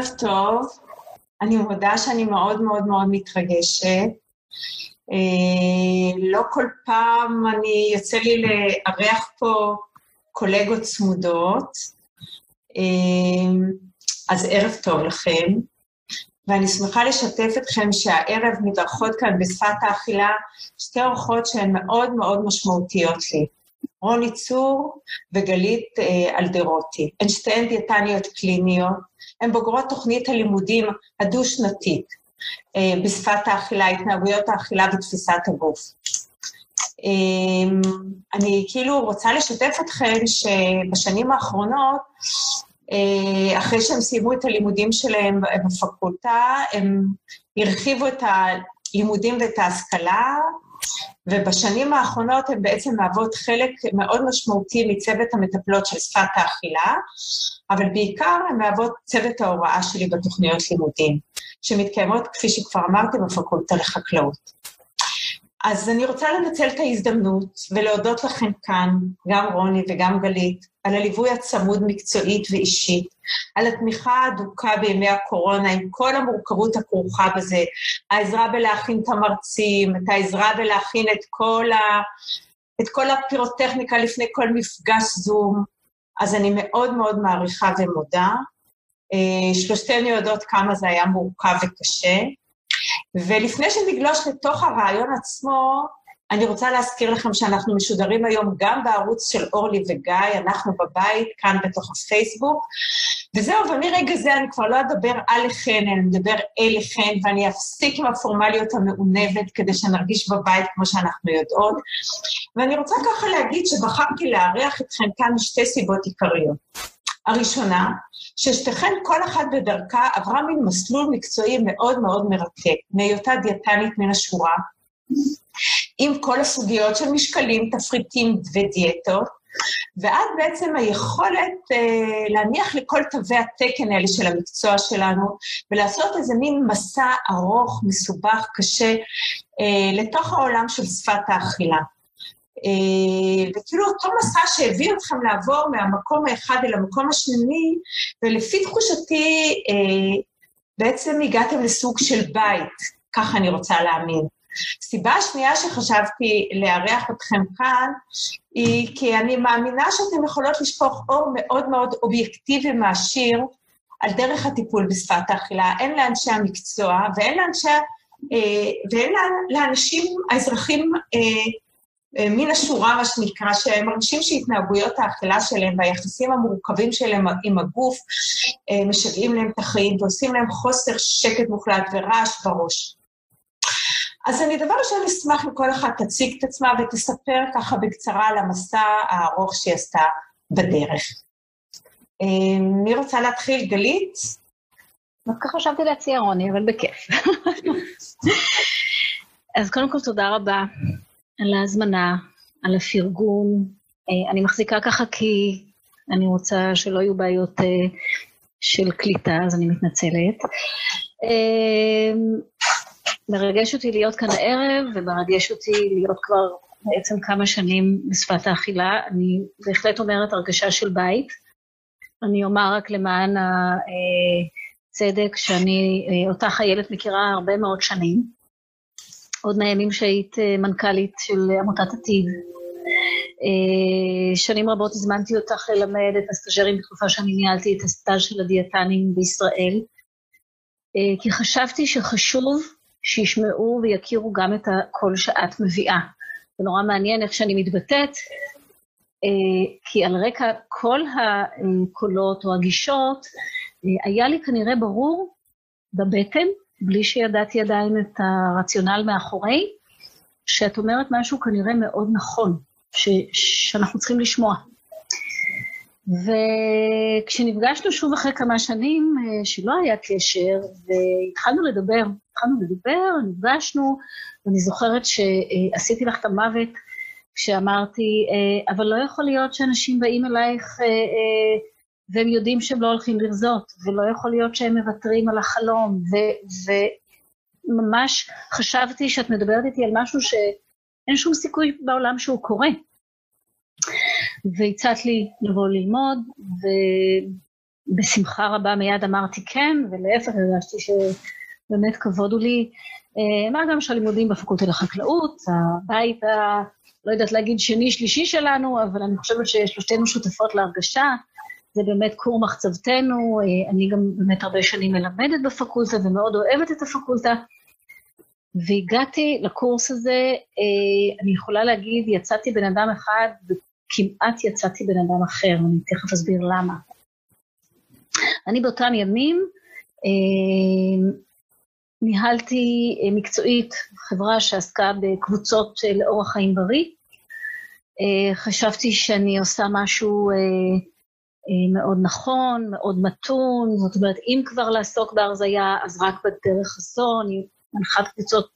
ערב טוב. אני מודה שאני מאוד מאוד מאוד מתרגשת. אה, לא כל פעם אני, יוצא לי לארח פה קולגות צמודות, אה, אז ערב טוב לכם. ואני שמחה לשתף אתכם שהערב מתארחות כאן בשפת האכילה שתי אורחות שהן מאוד מאוד משמעותיות לי. רוני צור וגלית אה, אלדרוטי. הן שתיהן דיאטניות קליניות, הן בוגרות תוכנית הלימודים הדו-שנתית אה, בשפת האכילה, התנהגויות האכילה ותפיסת הגוף. אה, אני כאילו רוצה לשתף אתכם שבשנים האחרונות, אה, אחרי שהם סיימו את הלימודים שלהם בפקולטה, הם הרחיבו את הלימודים ואת ההשכלה, ובשנים האחרונות הן בעצם מהוות חלק מאוד משמעותי מצוות המטפלות של שפת האכילה, אבל בעיקר הן מהוות צוות ההוראה שלי בתוכניות לימודים, שמתקיימות, כפי שכבר אמרתי, בפקולטה לחקלאות. אז אני רוצה לנצל את ההזדמנות ולהודות לכם כאן, גם רוני וגם גלית, על הליווי הצמוד מקצועית ואישית, על התמיכה האדוקה בימי הקורונה עם כל המורכבות הכרוכה בזה, העזרה בלהכין את המרצים, את העזרה בלהכין את כל, ה... את כל הפירוטכניקה לפני כל מפגש זום, אז אני מאוד מאוד מעריכה ומודה. אה, שלושתנו יודעות כמה זה היה מורכב וקשה. ולפני שנגלוש לתוך הרעיון עצמו, אני רוצה להזכיר לכם שאנחנו משודרים היום גם בערוץ של אורלי וגיא, אנחנו בבית, כאן בתוך הפייסבוק. וזהו, ומרגע זה אני כבר לא אדבר עליכן, אני אדבר אליכן, ואני אפסיק עם הפורמליות המעונבת כדי שנרגיש בבית כמו שאנחנו יודעות. ואני רוצה ככה להגיד שבחרתי לארח אתכם כאן משתי סיבות עיקריות. הראשונה, ששתיכן, כל אחת בדרכה, עברה מין מסלול מקצועי מאוד מאוד מרתק, מהיותה דיאטנית מן השורה, עם כל הסוגיות של משקלים, תפריטים ודיאטות, ועד בעצם היכולת אה, להניח לכל תווי התקן האלה של המקצוע שלנו, ולעשות איזה מין מסע ארוך, מסובך, קשה, אה, לתוך העולם של שפת האכילה. אה, וכאילו אותו מסע שהביא אתכם לעבור מהמקום האחד אל המקום השני, ולפי תחושתי, אה, בעצם הגעתם לסוג של בית, ככה אני רוצה להאמין. סיבה שנייה שחשבתי לארח אתכם כאן, היא כי אני מאמינה שאתן יכולות לשפוך אור מאוד מאוד אובייקטיבי מעשיר על דרך הטיפול בשפת האכילה, הן לאנשי המקצוע והן לאנשי... אה, והן לאנשים, האזרחים אה, מן השורה, מה שנקרא, שהם מרגישים שהתנהגויות האכילה שלהם והיחסים המורכבים שלהם עם הגוף אה, משגעים להם את החיים ועושים להם חוסר שקט מוחלט ורעש בראש. אז אני דבר ראשון אשמח אם כל אחת תציג את עצמה ותספר ככה בקצרה על המסע הארוך שהיא עשתה בדרך. אה, מי רוצה להתחיל? גלית? דווקא חשבתי להציע רוני, אבל בכיף. אז קודם כל תודה רבה על ההזמנה, על הפרגון. אה, אני מחזיקה ככה כי אני רוצה שלא יהיו בעיות אה, של קליטה, אז אני מתנצלת. מרגש אותי להיות כאן הערב, ומרגש אותי להיות כבר בעצם כמה שנים בשפת האכילה. אני בהחלט אומרת הרגשה של בית. אני אומר רק למען הצדק שאני אותה חיילת מכירה הרבה מאוד שנים. עוד מהימים שהיית מנכ"לית של עמותת עתיד. שנים רבות הזמנתי אותך ללמד את הסטאג'רים בתקופה שאני ניהלתי את הסטאז' של הדיאטנים בישראל, כי חשבתי שחשוב שישמעו ויכירו גם את הקול שאת מביאה. זה נורא מעניין איך שאני מתבטאת, כי על רקע כל הקולות או הגישות, היה לי כנראה ברור בבטן בלי שידעתי עדיין את הרציונל מאחורי, שאת אומרת משהו כנראה מאוד נכון, ש, שאנחנו צריכים לשמוע. וכשנפגשנו שוב אחרי כמה שנים, אה, שלא היה קשר, והתחלנו לדבר, התחלנו לדבר, נפגשנו, ואני זוכרת שעשיתי לך את המוות כשאמרתי, אה, אבל לא יכול להיות שאנשים באים אלייך אה, והם יודעים שהם לא הולכים לרזות, ולא יכול להיות שהם מוותרים על החלום, וממש חשבתי שאת מדברת איתי על משהו שאין שום סיכוי בעולם שהוא קורה. והצעת לי לבוא ללמוד, בשמחה רבה מיד אמרתי כן, ולהפך הרגשתי שבאמת כבוד הוא לי. מה גם שהלימודים בפקולטה לחקלאות, הבית ה... לא יודעת להגיד שני, שלישי שלנו, אבל אני חושבת ששלושתנו שותפות להרגשה. זה באמת כור מחצבתנו, אני גם באמת הרבה שנים מלמדת בפקולטה ומאוד אוהבת את הפקולטה. והגעתי לקורס הזה, אני יכולה להגיד, יצאתי בן אדם אחד וכמעט יצאתי בן אדם אחר, אני תכף אסביר למה. אני באותם ימים ניהלתי מקצועית חברה שעסקה בקבוצות לאורח חיים בריא. חשבתי שאני עושה משהו מאוד נכון, מאוד מתון, זאת אומרת, אם כבר לעסוק בהרזייה, אז רק בדרך הזו. אני מנחת קבוצות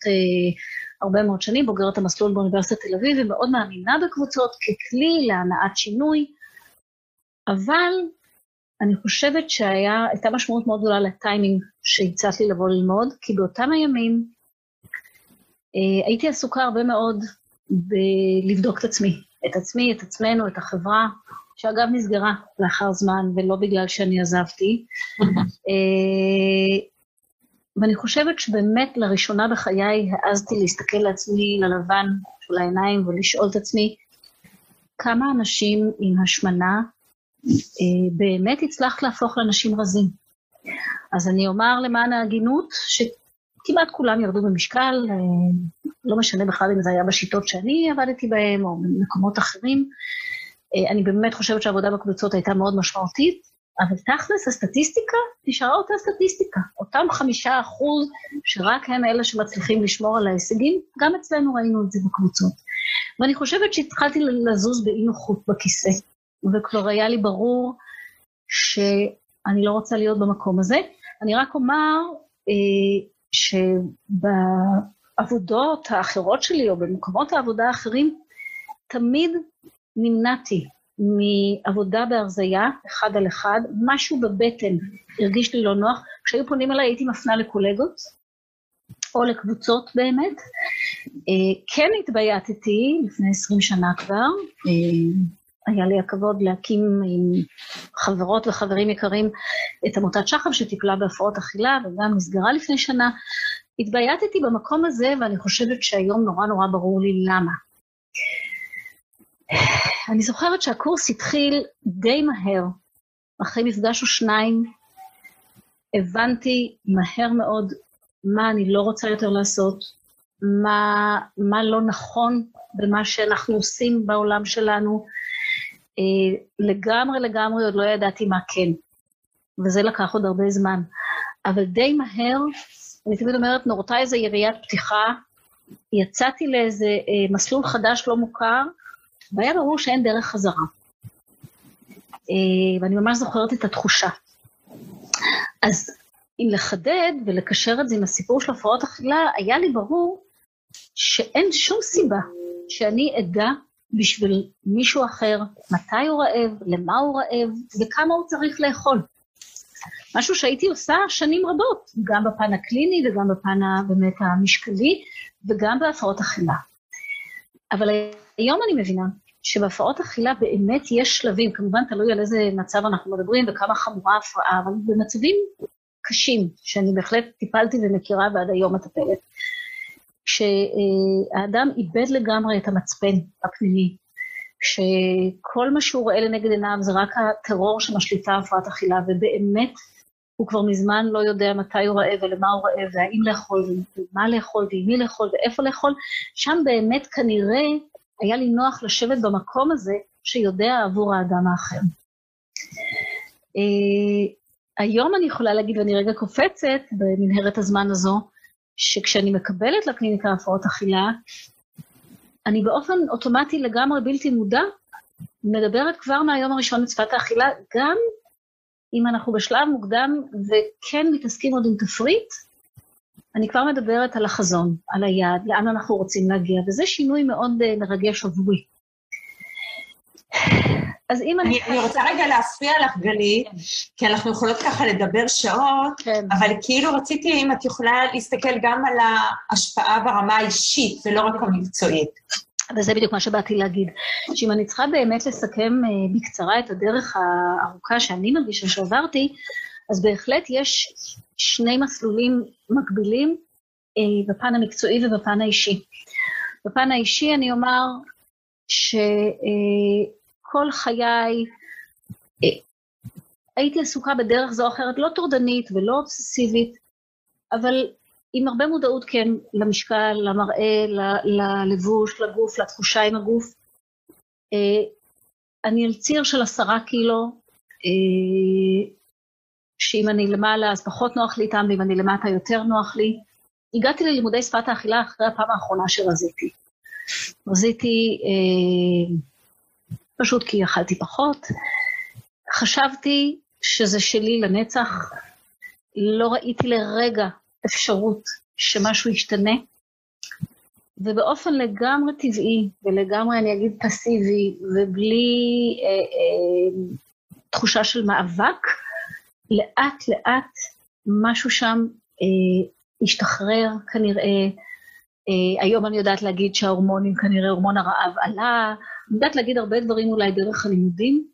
הרבה מאוד שנים, בוגרת המסלול באוניברסיטת תל אביב, ומאוד מאמינה בקבוצות ככלי להנעת שינוי, אבל אני חושבת שהייתה משמעות מאוד גדולה לטיימינג שהצעת לי לבוא ללמוד, כי באותם הימים אה, הייתי עסוקה הרבה מאוד בלבדוק את עצמי, את עצמי, את עצמנו, את החברה, שאגב נסגרה לאחר זמן, ולא בגלל שאני עזבתי. אה, ואני חושבת שבאמת לראשונה בחיי העזתי להסתכל לעצמי ללבן של העיניים ולשאול את עצמי, כמה אנשים עם השמנה באמת הצלחת להפוך לאנשים רזים. אז אני אומר למען ההגינות, שכמעט כולם ירדו במשקל, אה, לא משנה בכלל אם זה היה בשיטות שאני עבדתי בהן או במקומות אחרים. אה, אני באמת חושבת שהעבודה בקבוצות הייתה מאוד משמעותית, אבל תכלס הסטטיסטיקה נשארה אותה סטטיסטיקה. אותם חמישה אחוז שרק הם אלה שמצליחים לשמור על ההישגים, גם אצלנו ראינו את זה בקבוצות. ואני חושבת שהתחלתי לזוז באי נוחות בכיסא. וכבר היה לי ברור שאני לא רוצה להיות במקום הזה. אני רק אומר אה, שבעבודות האחרות שלי, או במקומות העבודה האחרים, תמיד נמנעתי מעבודה בהרזייה, אחד על אחד, משהו בבטן הרגיש לי לא נוח. כשהיו פונים אליי הייתי מפנה לקולגות, או לקבוצות באמת. אה, כן התבייתתי לפני 20 שנה כבר, אה, היה לי הכבוד להקים עם חברות וחברים יקרים את עמותת שחם שטיפלה בהפרעות אכילה וגם נסגרה לפני שנה. התבייתתי במקום הזה ואני חושבת שהיום נורא נורא ברור לי למה. אני זוכרת שהקורס התחיל די מהר, אחרי מפגש או שניים, הבנתי מהר מאוד מה אני לא רוצה יותר לעשות, מה, מה לא נכון במה שאנחנו עושים בעולם שלנו, לגמרי לגמרי עוד לא ידעתי מה כן, וזה לקח עוד הרבה זמן. אבל די מהר, אני תמיד אומרת, נורתה איזה יריית פתיחה, יצאתי לאיזה אה, מסלול חדש לא מוכר, והיה ברור שאין דרך חזרה. אה, ואני ממש זוכרת את התחושה. אז אם לחדד ולקשר את זה עם הסיפור של הפרעות אכילה, היה לי ברור שאין שום סיבה שאני אדע בשביל מישהו אחר, מתי הוא רעב, למה הוא רעב וכמה הוא צריך לאכול. משהו שהייתי עושה שנים רבות, גם בפן הקליני וגם בפן באמת המשקלי וגם בהפרעות אכילה. אבל היום אני מבינה שבהפרעות אכילה באמת יש שלבים, כמובן תלוי על איזה מצב אנחנו מדברים וכמה חמורה ההפרעה, אבל במצבים קשים, שאני בהחלט טיפלתי ומכירה ועד היום מטפלת, כשהאדם איבד לגמרי את המצפן הפנימי, כשכל מה שהוא רואה לנגד עיניו זה רק הטרור שמשליטה הפרעת אכילה, ובאמת הוא כבר מזמן לא יודע מתי הוא רעב ולמה הוא רעב, והאם לאכול, ומה לאכול, ועם מי לאכול, ואיפה לאכול, שם באמת כנראה היה לי נוח לשבת במקום הזה שיודע עבור האדם האחר. Uh, היום אני יכולה להגיד, ואני רגע קופצת במנהרת הזמן הזו, שכשאני מקבלת לקליניקה הפרעות אכילה, אני באופן אוטומטי לגמרי בלתי מודע, מדברת כבר מהיום הראשון את שפת האכילה, גם אם אנחנו בשלב מוקדם וכן מתעסקים עוד עם תפריט, אני כבר מדברת על החזון, על היעד, לאן אנחנו רוצים להגיע, וזה שינוי מאוד uh, מרגש עבורי. אז אם אני... אני רוצה רגע להפריע לך, גלית, כן. כי אנחנו יכולות ככה לדבר שעות, כן. אבל כאילו רציתי אם את יכולה להסתכל גם על ההשפעה ברמה האישית, ולא רק המקצועית. וזה בדיוק מה שבאתי להגיד, שאם אני צריכה באמת לסכם uh, בקצרה את הדרך הארוכה שאני מרגישה שעברתי, אז בהחלט יש שני מסלולים מקבילים uh, בפן המקצועי ובפן האישי. בפן האישי אני אומר שכל uh, חיי uh, הייתי עסוקה בדרך זו או אחרת, לא טורדנית ולא אובססיבית, אבל עם הרבה מודעות, כן, למשקל, למראה, ללבוש, לגוף, לתחושה עם הגוף. אה, אני על ציר של עשרה קילו, אה, שאם אני למעלה אז פחות נוח לי איתם, ואם אני למטה יותר נוח לי. הגעתי ללימודי שפת האכילה אחרי הפעם האחרונה שרזיתי. רזיתי אה, פשוט כי אכלתי פחות. חשבתי שזה שלי לנצח. לא ראיתי לרגע אפשרות שמשהו ישתנה, ובאופן לגמרי טבעי ולגמרי, אני אגיד, פסיבי, ובלי אה, אה, תחושה של מאבק, לאט-לאט משהו שם אה, השתחרר כנראה. אה, היום אני יודעת להגיד שההורמונים, כנראה הורמון הרעב עלה, אני יודעת להגיד הרבה דברים אולי דרך הלימודים,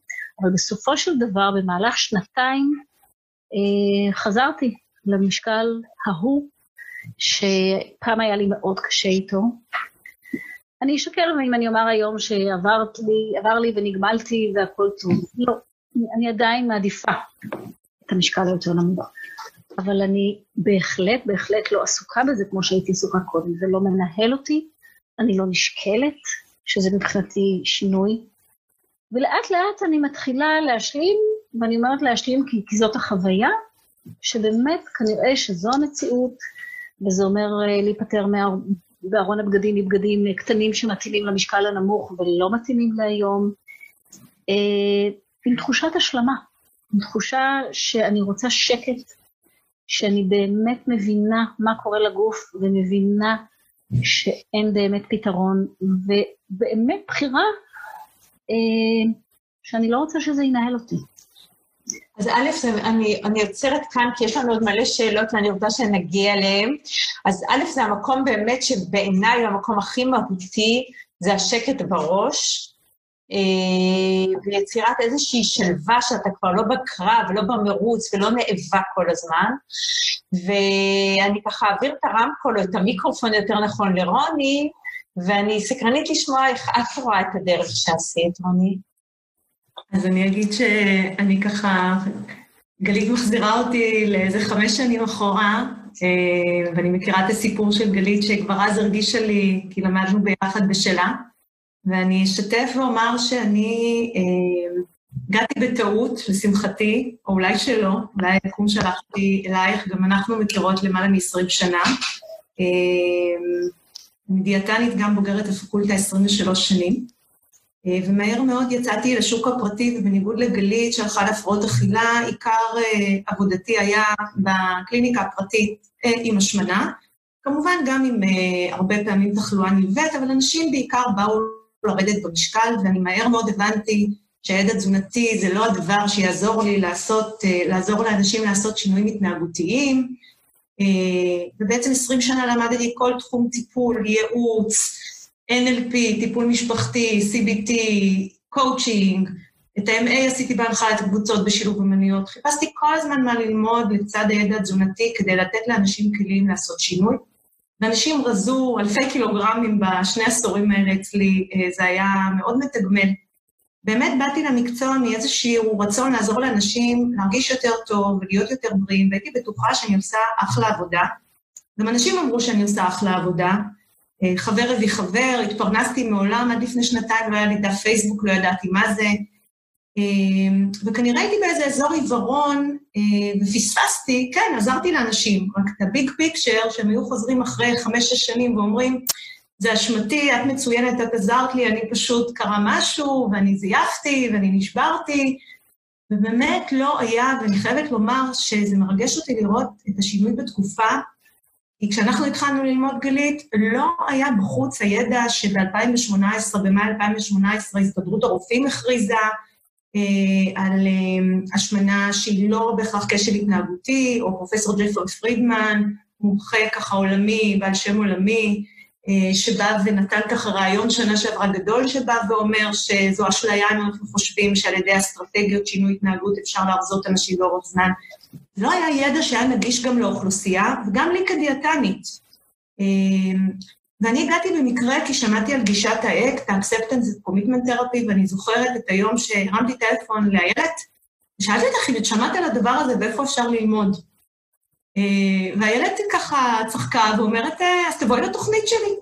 אבל בסופו של דבר, במהלך שנתיים, אה, חזרתי למשקל ההוא, שפעם היה לי מאוד קשה איתו. אני אשקר אם אני אומר היום שעברת לי, עבר לי ונגמלתי והכל טוב. לא, אני עדיין מעדיפה את המשקל היותר נמוך. אבל אני בהחלט, בהחלט לא עסוקה בזה כמו שהייתי עסוקה קודם. זה לא מנהל אותי, אני לא נשקלת, שזה מבחינתי שינוי. ולאט לאט אני מתחילה להשלים, ואני אומרת להשלים כי, כי זאת החוויה, שבאמת כנראה שזו המציאות, וזה אומר אה, להיפטר בארון הבגדים מבגדים קטנים שמתאימים למשקל הנמוך ולא מתאימים להיום, אה, עם תחושת השלמה, עם תחושה שאני רוצה שקט, שאני באמת מבינה מה קורה לגוף ומבינה שאין באמת פתרון, ובאמת בחירה אה, שאני לא רוצה שזה ינהל אותי. אז א', אני, אני עוצרת כאן, כי יש לנו עוד מלא שאלות ואני רוצה שנגיע אליהן. אז א', זה המקום באמת שבעיניי הוא המקום הכי מהותי, זה השקט בראש, ויצירת איזושהי שלווה שאתה כבר לא בקרב ולא במרוץ ולא נאבק כל הזמן. ואני ככה אעביר את הרמקול או את המיקרופון, יותר נכון, לרוני, ואני סקרנית לשמוע איך את רואה את הדרך שעשית, רוני. אז אני אגיד שאני ככה, גלית מחזירה אותי לאיזה חמש שנים אחורה, אה, ואני מכירה את הסיפור של גלית שכבר אז הרגישה לי, כי למדנו ביחד בשלה, ואני אשתף ואומר שאני אה, הגעתי בטעות, לשמחתי, או אולי שלא, אולי היקום שלחתי אלייך, גם אנחנו מכירות למעלה מ-20 שנה. אה, דיאטנית, גם בוגרת הפקולטה 23 שנים. אה, ומהר מאוד יצאתי לשוק הפרטי, ובניגוד לגלית שהלכה להפרעות אכילה, עיקר אה, עבודתי היה בקליניקה הפרטית אה, עם השמנה, כמובן גם עם הרבה פעמים תחלואה נלווית, אבל אנשים בעיקר באו לרדת במשקל, ואני מהר מאוד הבנתי שהידע תזונתי זה לא הדבר שיעזור לי לעשות, לעזור לאנשים לעשות שינויים התנהגותיים, ובעצם 20 שנה למדתי כל תחום טיפול, ייעוץ, NLP, טיפול משפחתי, CBT, coaching, את ה-MA עשיתי בהנחיית קבוצות בשילוב אמנויות. חיפשתי כל הזמן מה ללמוד לצד הידע התזונתי כדי לתת לאנשים כלים לעשות שינוי. ואנשים רזו אלפי קילוגרמים בשני עשורים האלה אצלי, אה, זה היה מאוד מתגמל. באמת באתי למקצוע מאיזשהו רצון לעזור לאנשים להרגיש יותר טוב ולהיות יותר בריאים, והייתי בטוחה שאני עושה אחלה עבודה. גם אנשים אמרו שאני עושה אחלה עבודה, אה, חבר הביא חבר, התפרנסתי מעולם, עד לפני שנתיים לא היה לי דף פייסבוק, לא ידעתי מה זה. אה, וכנראה הייתי באיזה אזור עיוורון, אה, ופספסתי, כן, עזרתי לאנשים, רק את הביג פיקצ'ר, שהם היו חוזרים אחרי חמש-שש שנים ואומרים, זה אשמתי, את מצוינת, את עזרת לי, אני פשוט, קרה משהו, ואני זייפתי, ואני נשברתי, ובאמת לא היה, ואני חייבת לומר שזה מרגש אותי לראות את השינוי בתקופה, כי כשאנחנו התחלנו ללמוד גלית, לא היה בחוץ הידע שב-2018, במאי 2018, הסתדרות הרופאים הכריזה על אה, השמנה שהיא לא בהכרח כשל התנהגותי, או פרופסור ג'פרי פרידמן, מומחה ככה עולמי, בעל שם עולמי, אה, שבא ונתן ככה רעיון שנה שעברה גדול, שבא ואומר שזו אשליה אם אנחנו חושבים שעל ידי אסטרטגיות שינוי התנהגות אפשר להרזות אנשים לאורך זמן. לא היה ידע שהיה נגיש גם לאוכלוסייה, וגם לי כדיאטנית. ואני הגעתי במקרה כי שמעתי על גישת האקט, ה-acceptance commitment therapy, ואני זוכרת את היום שהרמתי טלפון לאיילת, ושאלתי אותך אם את שמעת על הדבר הזה ואיפה אפשר ללמוד. אה, והילד ככה צחקה ואומרת, אה, אז תבואי לתוכנית שלי.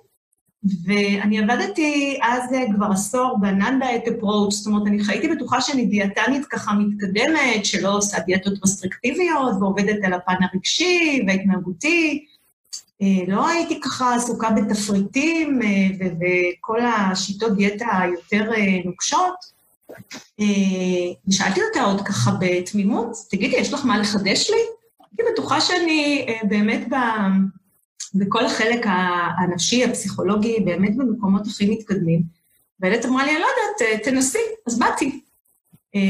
ואני עבדתי אז אה, כבר עשור אפרוץ', זאת אומרת, אני חייתי בטוחה שאני דיאטנית ככה מתקדמת, שלא עושה דיאטות רסטריקטיביות ועובדת על הפן הרגשי וההתנהגותי. לא הייתי ככה עסוקה בתפריטים וכל השיטות דיאטה היותר נוקשות. ושאלתי אותה עוד ככה בתמימות, תגידי, יש לך מה לחדש לי? הייתי בטוחה שאני אה, באמת ב... בכל החלק הנפשי, הפסיכולוגי, באמת במקומות הכי מתקדמים. והילד אמרה לי, אני לא יודעת, אה, תנסי, אז באתי. אה,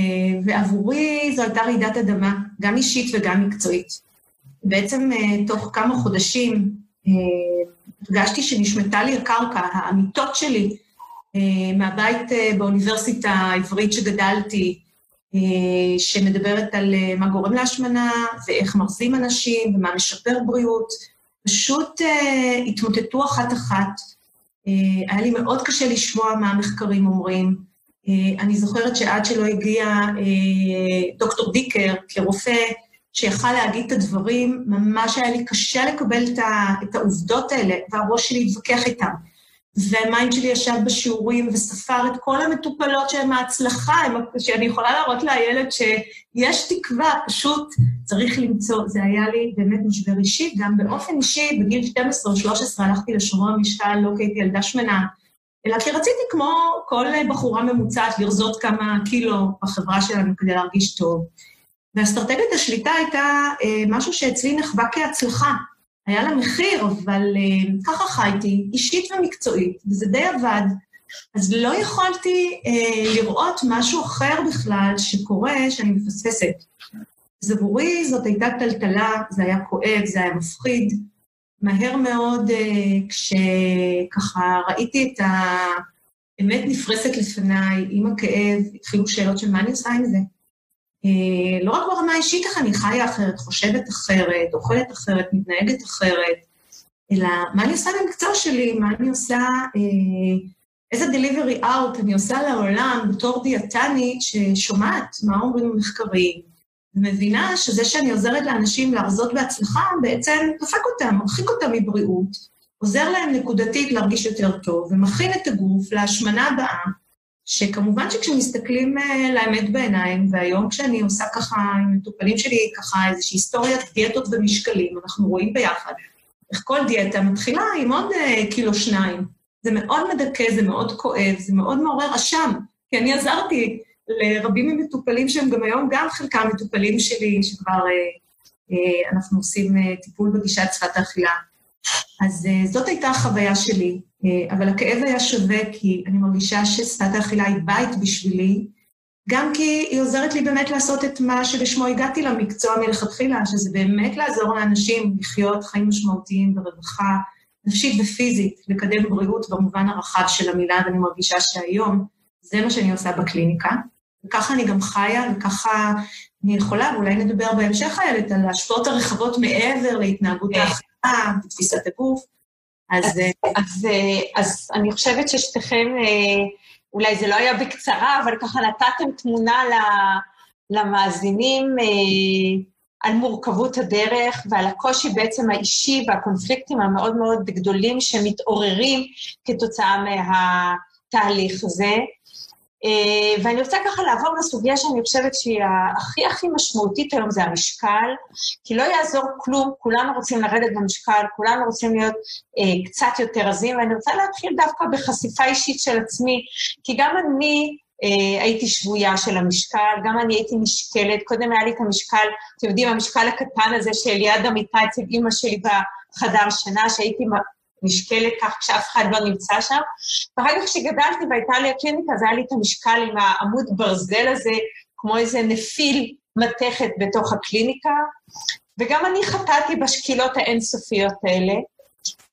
ועבורי זו הייתה רעידת אדמה, גם אישית וגם מקצועית. בעצם תוך כמה חודשים הרגשתי שנשמטה לי הקרקע, האמיתות שלי מהבית באוניברסיטה העברית שגדלתי, אה, שמדברת על אה, מה גורם להשמנה ואיך מרזים אנשים ומה משפר בריאות. פשוט התמוטטו אחת-אחת. היה לי מאוד קשה לשמוע מה המחקרים אומרים. אני זוכרת שעד שלא הגיע דוקטור דיקר כרופא, שיכל להגיד את הדברים, ממש היה לי קשה לקבל את העובדות האלה, והראש שלי התווכח איתם. והמיינד שלי ישב בשיעורים וספר את כל המטופלות שהן ההצלחה, שאני יכולה להראות לילד שיש תקווה, פשוט צריך למצוא. זה היה לי באמת משבר אישי, גם באופן אישי, בגיל 12 או 13 הלכתי לשומר המשקל, לא כי הייתי ילדה שמנה, אלא כי רציתי כמו כל בחורה ממוצעת לרזות כמה קילו בחברה שלנו כדי להרגיש טוב. ואסטרטגיית השליטה הייתה אה, משהו שאצלי נחווה כהצלחה. היה לה מחיר, אבל uh, ככה חייתי, אישית ומקצועית, וזה די עבד. אז לא יכולתי uh, לראות משהו אחר בכלל שקורה, שאני מפספסת. אז עבורי זאת הייתה טלטלה, זה היה כואב, זה היה מפחיד. מהר מאוד, uh, כשככה ראיתי את האמת נפרסת לפניי, עם הכאב, התחילו שאלות של מה אני עושה עם זה. אה, לא רק ברמה האישית איך אני חיה אחרת, חושבת אחרת, אוכלת אחרת, מתנהגת אחרת, אלא מה אני עושה במקצוע שלי, מה אני עושה, אה, איזה delivery out אני עושה לעולם בתור דיאטנית ששומעת מה אומרים המחקרים, ומבינה שזה שאני עוזרת לאנשים להרזות בהצלחה, בעצם דופק אותם, מרחיק אותם מבריאות, עוזר להם נקודתית להרגיש יותר טוב, ומכין את הגוף להשמנה הבאה, שכמובן שכשמסתכלים uh, לאמת בעיניים, והיום כשאני עושה ככה עם מטופלים שלי, ככה איזושהי היסטוריית דיאטות ומשקלים, אנחנו רואים ביחד איך כל דיאטה מתחילה עם עוד uh, קילו שניים. זה מאוד מדכא, זה מאוד כואב, זה מאוד מעורר אשם, כי אני עזרתי לרבים ממטופלים שהם גם היום, גם חלקם מטופלים שלי, שכבר uh, uh, אנחנו עושים uh, טיפול בגישת שפת האכילה. אז uh, זאת הייתה החוויה שלי. אה, אבל הכאב היה שווה כי אני מרגישה ששפת האכילה היא בית בשבילי, גם כי היא עוזרת לי באמת לעשות את מה שלשמו הגעתי למקצוע מלכתחילה, שזה באמת לעזור לאנשים לחיות חיים משמעותיים ברווחה נפשית ופיזית, לקדם בריאות במובן הרחב של המילה, ואני מרגישה שהיום זה מה שאני עושה בקליניקה. וככה אני גם חיה, וככה אני יכולה, ואולי נדבר בהמשך, איילת, על ההשפעות הרחבות מעבר להתנהגות אה. האכילה, בתפיסת הגוף. אז, אז, אז, אה, אז אני חושבת ששתיכם, אה, אולי זה לא היה בקצרה, אבל ככה נתתם תמונה למאזינים אה, על מורכבות הדרך ועל הקושי בעצם האישי והקונפליקטים המאוד מאוד גדולים שמתעוררים כתוצאה מהתהליך הזה. Uh, ואני רוצה ככה לעבור לסוגיה שאני חושבת שהיא הכי הכי משמעותית היום, זה המשקל, כי לא יעזור כלום, כולנו רוצים לרדת במשקל, כולנו רוצים להיות uh, קצת יותר רזים, ואני רוצה להתחיל דווקא בחשיפה אישית של עצמי, כי גם אני uh, הייתי שבויה של המשקל, גם אני הייתי משקלת, קודם היה לי את המשקל, אתם יודעים, המשקל הקטן הזה שליד המיטה אצל אימא שלי בחדר שינה, שהייתי נשקלת כך כשאף אחד לא נמצא שם. ואחר כך כשגדלתי והייתה לי הקליניקה, אז היה לי את המשקל עם העמוד ברזל הזה, כמו איזה נפיל מתכת בתוך הקליניקה, וגם אני חטאתי בשקילות האינסופיות האלה.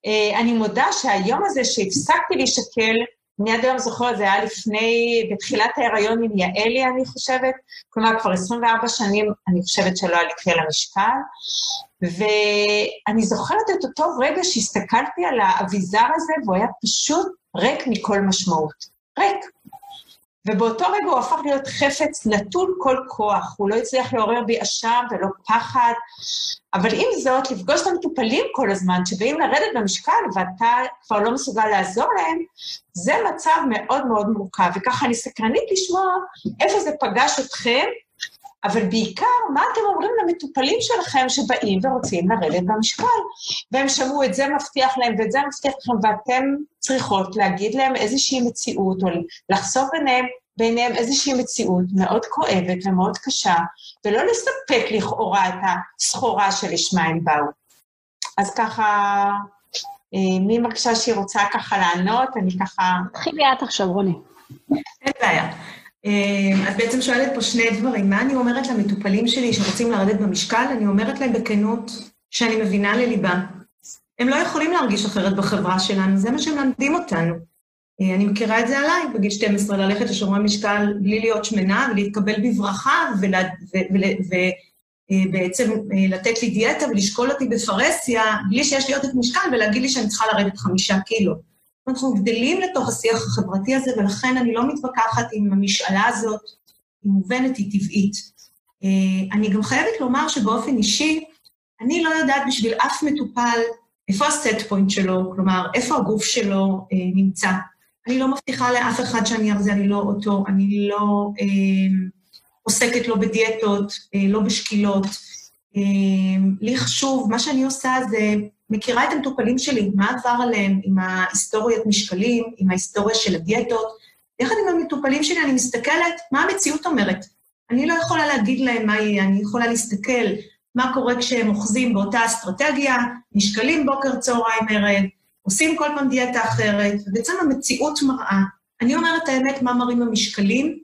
אה, אני מודה שהיום הזה שהפסקתי להישקל, אני עד היום זוכרת, זה היה לפני, בתחילת ההיריון עם יעלי, אני חושבת, כלומר, כבר 24 שנים, אני חושבת שלא עליתי על המשקל, ואני זוכרת את אותו רגע שהסתכלתי על האביזר הזה, והוא היה פשוט ריק מכל משמעות. ריק. ובאותו רגע הוא הפך להיות חפץ נטול כל כוח, הוא לא הצליח לעורר בי אשם ולא פחד, אבל עם זאת, לפגוש את המטופלים כל הזמן, שבאים לרדת במשקל ואתה כבר לא מסוגל לעזור להם, זה מצב מאוד מאוד מורכב, וככה אני סקרנית לשמוע איפה זה פגש אתכם, אבל בעיקר, מה אתם אומרים למטופלים שלכם שבאים ורוצים לרדת במשקל? והם שמעו את זה מבטיח להם ואת זה מבטיח לכם, ואתם צריכות להגיד להם איזושהי מציאות, או לחשוף ביניהם, ביניהם איזושהי מציאות מאוד כואבת ומאוד קשה, ולא לספק לכאורה את הסחורה שלשמה הם באו. אז ככה, אה, מי מרגישה שהיא רוצה ככה לענות? אני ככה... תתחילי את עכשיו, רוני. אין בעיה. אה, את בעצם שואלת פה שני דברים. מה אני אומרת למטופלים שלי שרוצים לרדת במשקל? אני אומרת להם בכנות שאני מבינה לליבם. הם לא יכולים להרגיש אחרת בחברה שלנו, זה מה שמלמדים אותנו. אה, אני מכירה את זה עליי, בגיל 12, ללכת לשומרי משקל בלי להיות שמנה ולהתקבל בברכה ובעצם אה, לתת לי דיאטה ולשקול אותי בפרהסיה בלי שיש לי עודף משקל ולהגיד לי שאני צריכה לרדת חמישה קילו. אנחנו גדלים לתוך השיח החברתי הזה, ולכן אני לא מתווכחת עם המשאלה הזאת, היא מובנת, היא טבעית. אה, אני גם חייבת לומר שבאופן אישי, אני לא יודעת בשביל אף מטופל איפה הסט פוינט שלו, כלומר, איפה הגוף שלו אה, נמצא. אני לא מבטיחה לאף אחד שאני ארזה, אני לא אותו, אני לא אה, עוסקת לא בדיאטות, אה, לא בשקילות. אה, לי חשוב, מה שאני עושה זה מכירה את המטופלים שלי, מה עבר עליהם עם ההיסטוריית משקלים, עם ההיסטוריה של הדיאטות. יחד עם המטופלים שלי אני מסתכלת מה המציאות אומרת. אני לא יכולה להגיד להם מה יהיה, אני יכולה להסתכל מה קורה כשהם אוחזים באותה אסטרטגיה, משקלים בוקר, צהריים, ערב, עושים כל פעם דיאטה אחרת, ובעצם המציאות מראה. אני אומרת האמת מה מראים המשקלים,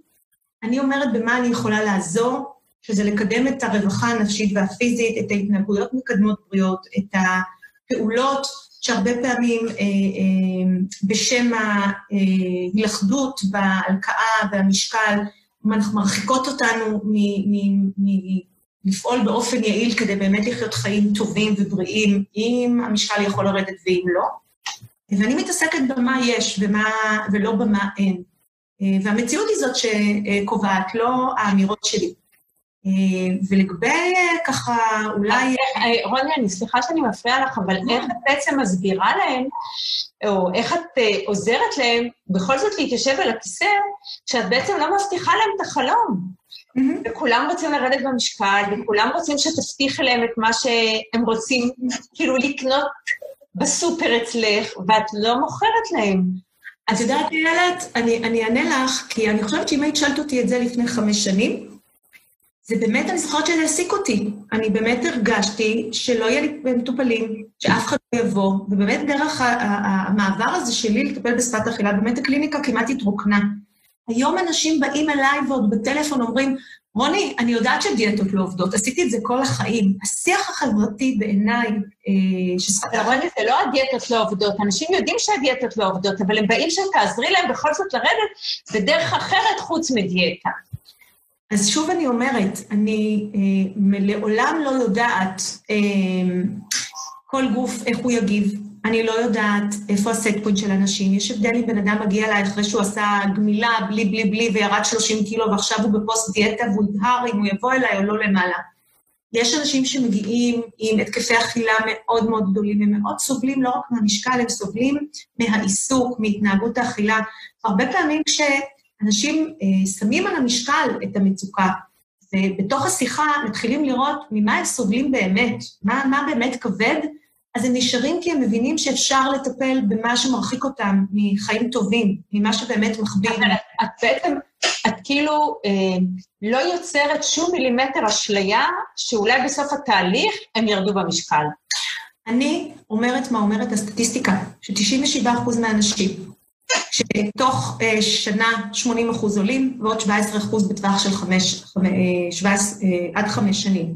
אני אומרת במה אני יכולה לעזור, שזה לקדם את הרווחה הנפשית והפיזית, את ההתנהגויות מקדמות בריאות, את הפעולות שהרבה פעמים אה, אה, בשם ההילכדות בהלקאה והמשקל מרחיקות אותנו מלפעול באופן יעיל כדי באמת לחיות חיים טובים ובריאים, אם המשקל יכול לרדת ואם לא. ואני מתעסקת במה יש ומה, ולא במה אין. אה, והמציאות היא זאת שקובעת, לא האמירות שלי. אה, ולגבי אה, ככה, אולי... רוני, אני סליחה שאני מפריעה לך, אבל איך את בעצם מסבירה להם, או איך את עוזרת להם בכל זאת להתיישב על הכיסא, כשאת בעצם לא מבטיחה להם את החלום? וכולם רוצים לרדת במשקל, וכולם רוצים שתבטיחי להם את מה שהם רוצים, כאילו לקנות בסופר אצלך, ואת לא מוכרת להם. את יודעת, איילת, אני, אני אענה לך, כי אני חושבת שאם היית שאלת אותי את זה לפני חמש שנים, זה באמת, אני זוכרת שזה העסיק אותי. אני באמת הרגשתי שלא יהיה לי מטופלים, שאף אחד לא יבוא, ובאמת דרך המעבר הזה שלי לטפל בשפת אכילה, באמת הקליניקה כמעט התרוקנה. היום אנשים באים אליי ועוד בטלפון אומרים, רוני, אני יודעת שדיאטות לא עובדות, עשיתי את זה כל החיים. השיח החברתי בעיניי, אה, ששפת... רוני, זה לא הדיאטות לא עובדות, אנשים יודעים שהדיאטות לא עובדות, אבל הם באים שתעזרי להם בכל זאת לרדת בדרך אחרת חוץ מדיאטה. אז שוב אני אומרת, אני אה, לעולם לא יודעת אה, כל גוף איך הוא יגיב. אני לא יודעת איפה ה set point של אנשים. יש הבדל אם בן אדם מגיע אליי אחרי שהוא עשה גמילה בלי בלי בלי וירד 30 קילו ועכשיו הוא בפוסט דיאטה והוא יבחר אם הוא יבוא אליי או לא למעלה. יש אנשים שמגיעים עם התקפי אכילה מאוד מאוד גדולים, הם מאוד סובלים לא רק מהמשקל, הם סובלים מהעיסוק, מהתנהגות האכילה. הרבה פעמים כשאנשים אה, שמים על המשקל את המצוקה, ובתוך השיחה מתחילים לראות ממה הם סובלים באמת, מה, מה באמת כבד, אז הם נשארים כי הם מבינים שאפשר לטפל במה שמרחיק אותם מחיים טובים, ממה שבאמת מכביד. את בעצם, את כאילו אה, לא יוצרת שום מילימטר אשליה שאולי בסוף התהליך הם ירדו במשקל. אני אומרת מה אומרת הסטטיסטיקה, ש-97% מהאנשים, שתוך אה, שנה 80 אחוז עולים, ועוד 17 אחוז בטווח של 5, 5, 17, אה, עד חמש שנים.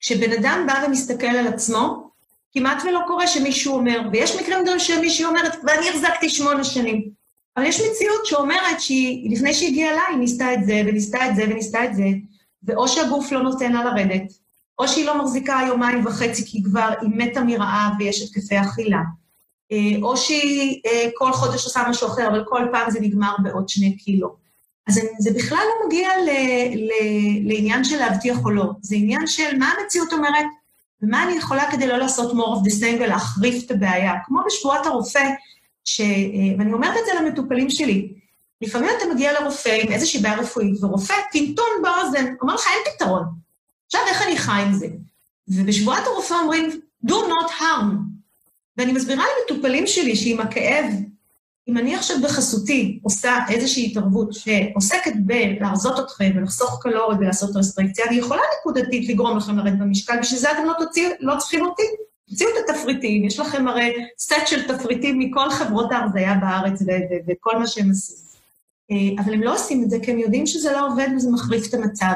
כשבן אדם בא ומסתכל על עצמו, כמעט ולא קורה שמישהו אומר, ויש מקרים גם שמישהי אומרת, ואני החזקתי שמונה שנים. אבל יש מציאות שאומרת שהיא, לפני שהיא הגיעה אליי, היא ניסתה את זה, וניסתה את זה, וניסתה את זה, ואו שהגוף לא נותן לה לרדת, או שהיא לא מחזיקה יומיים וחצי כי כבר היא מתה מרעב ויש התקפי אכילה, אה, או שהיא אה, כל חודש עושה משהו אחר, אבל כל פעם זה נגמר בעוד שני קילו. אז זה בכלל לא מגיע ל, ל, לעניין של להבטיח או לא, זה עניין של מה המציאות אומרת, ומה אני יכולה כדי לא לעשות more of the same ולהחריף את הבעיה. כמו בשבועת הרופא, ש... אה, ואני אומרת את זה למטופלים שלי, לפעמים אתה מגיע לרופא עם איזושהי בעיה רפואית, ורופא טינטון באוזן, אומר לך, אין פתרון. עכשיו, איך אני חי עם זה? ובשבועת הרופא אומרים, do not harm. ואני מסבירה למטופלים שלי שעם הכאב, אם אני עכשיו בחסותי עושה איזושהי התערבות שעוסקת בלהרזות אתכם ולחסוך קלוריות ולעשות רסטריקציה, אני יכולה נקודתית לגרום לכם לרדת במשקל, בשביל זה אתם לא, תוציא, לא צריכים אותי. תוציאו את התפריטים, יש לכם הרי סט של תפריטים מכל חברות ההרזייה בארץ וכל מה שהם עשו. אה, אבל הם לא עושים את זה כי הם יודעים שזה לא עובד וזה מחריף את המצב.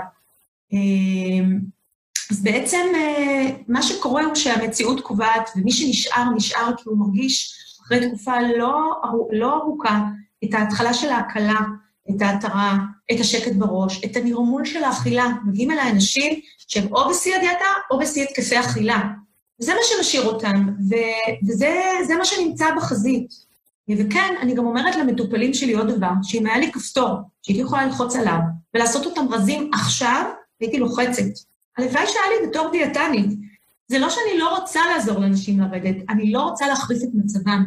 אז בעצם אה, מה שקורה הוא שהמציאות קובעת, ומי שנשאר, נשאר כי הוא מרגיש אחרי תקופה לא, לא ארוכה את ההתחלה של ההקלה, את ההתרה, את השקט בראש, את הנרמול של האכילה. מגיעים אליי אנשים שהם או בשיא הדיאטה או בשיא התקפי אכילה. וזה מה שמשאיר אותם, ו- וזה מה שנמצא בחזית. וכן, אני גם אומרת למטופלים שלי עוד דבר, שאם היה לי כפתור, שהייתי יכולה ללחוץ עליו, ולעשות אותם רזים עכשיו, הייתי לוחצת. הלוואי שהיה לי בתור דיאטנית. זה לא שאני לא רוצה לעזור לאנשים לרדת, אני לא רוצה להחריף את מצבם.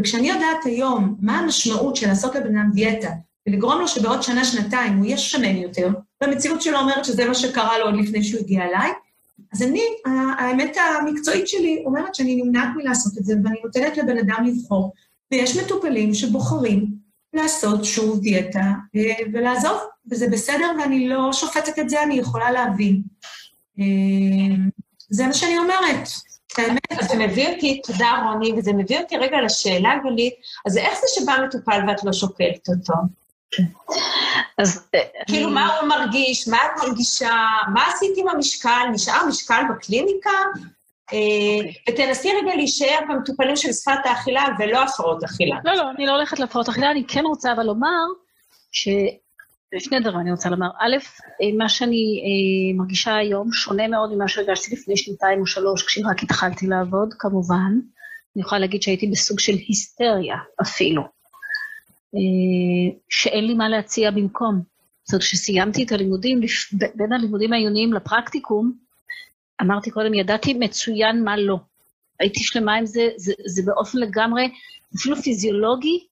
וכשאני יודעת היום מה המשמעות של לעשות לבן אדם דיאטה, ולגרום לו שבעוד שנה, שנתיים הוא יהיה שמן יותר, והמציאות שלו אומרת שזה מה שקרה לו עוד לפני שהוא הגיע אליי, אז אני, האמת המקצועית שלי אומרת שאני נמנעת מלעשות את זה, ואני נותנת לבן אדם לבחור. ויש מטופלים שבוחרים לעשות שוב דיאטה אה, ולעזוב, וזה בסדר, ואני לא שופטת את זה, אני יכולה להבין. אה, זה מה שאני אומרת. האמת, זה מביא אותי, תודה רוני, וזה מביא אותי רגע לשאלה גלית, אז איך זה שבא מטופל ואת לא שוקלת אותו? אז אה, כאילו, מה הוא מרגיש, מה את מרגישה, מה עשית עם המשקל, נשאר משקל בקליניקה? אה, אוקיי. ותנסי רגע להישאר במטופלים של שפת האכילה ולא הפרעות אכילה. לא, לא, אני לא הולכת להפרעות אכילה, אני כן רוצה אבל לומר ש... שני דברים אני רוצה לומר. א', אה, מה שאני אה, מרגישה היום שונה מאוד ממה שהרגשתי לפני שנתיים או שלוש, כשרק התחלתי לעבוד, כמובן. אני יכולה להגיד שהייתי בסוג של היסטריה אפילו. אה, שאין לי מה להציע במקום. זאת אומרת, כשסיימתי את הלימודים, בין הלימודים העיוניים לפרקטיקום, אמרתי קודם, ידעתי מצוין מה לא. הייתי שלמה עם זה, זה, זה באופן לגמרי, אפילו פיזיולוגי,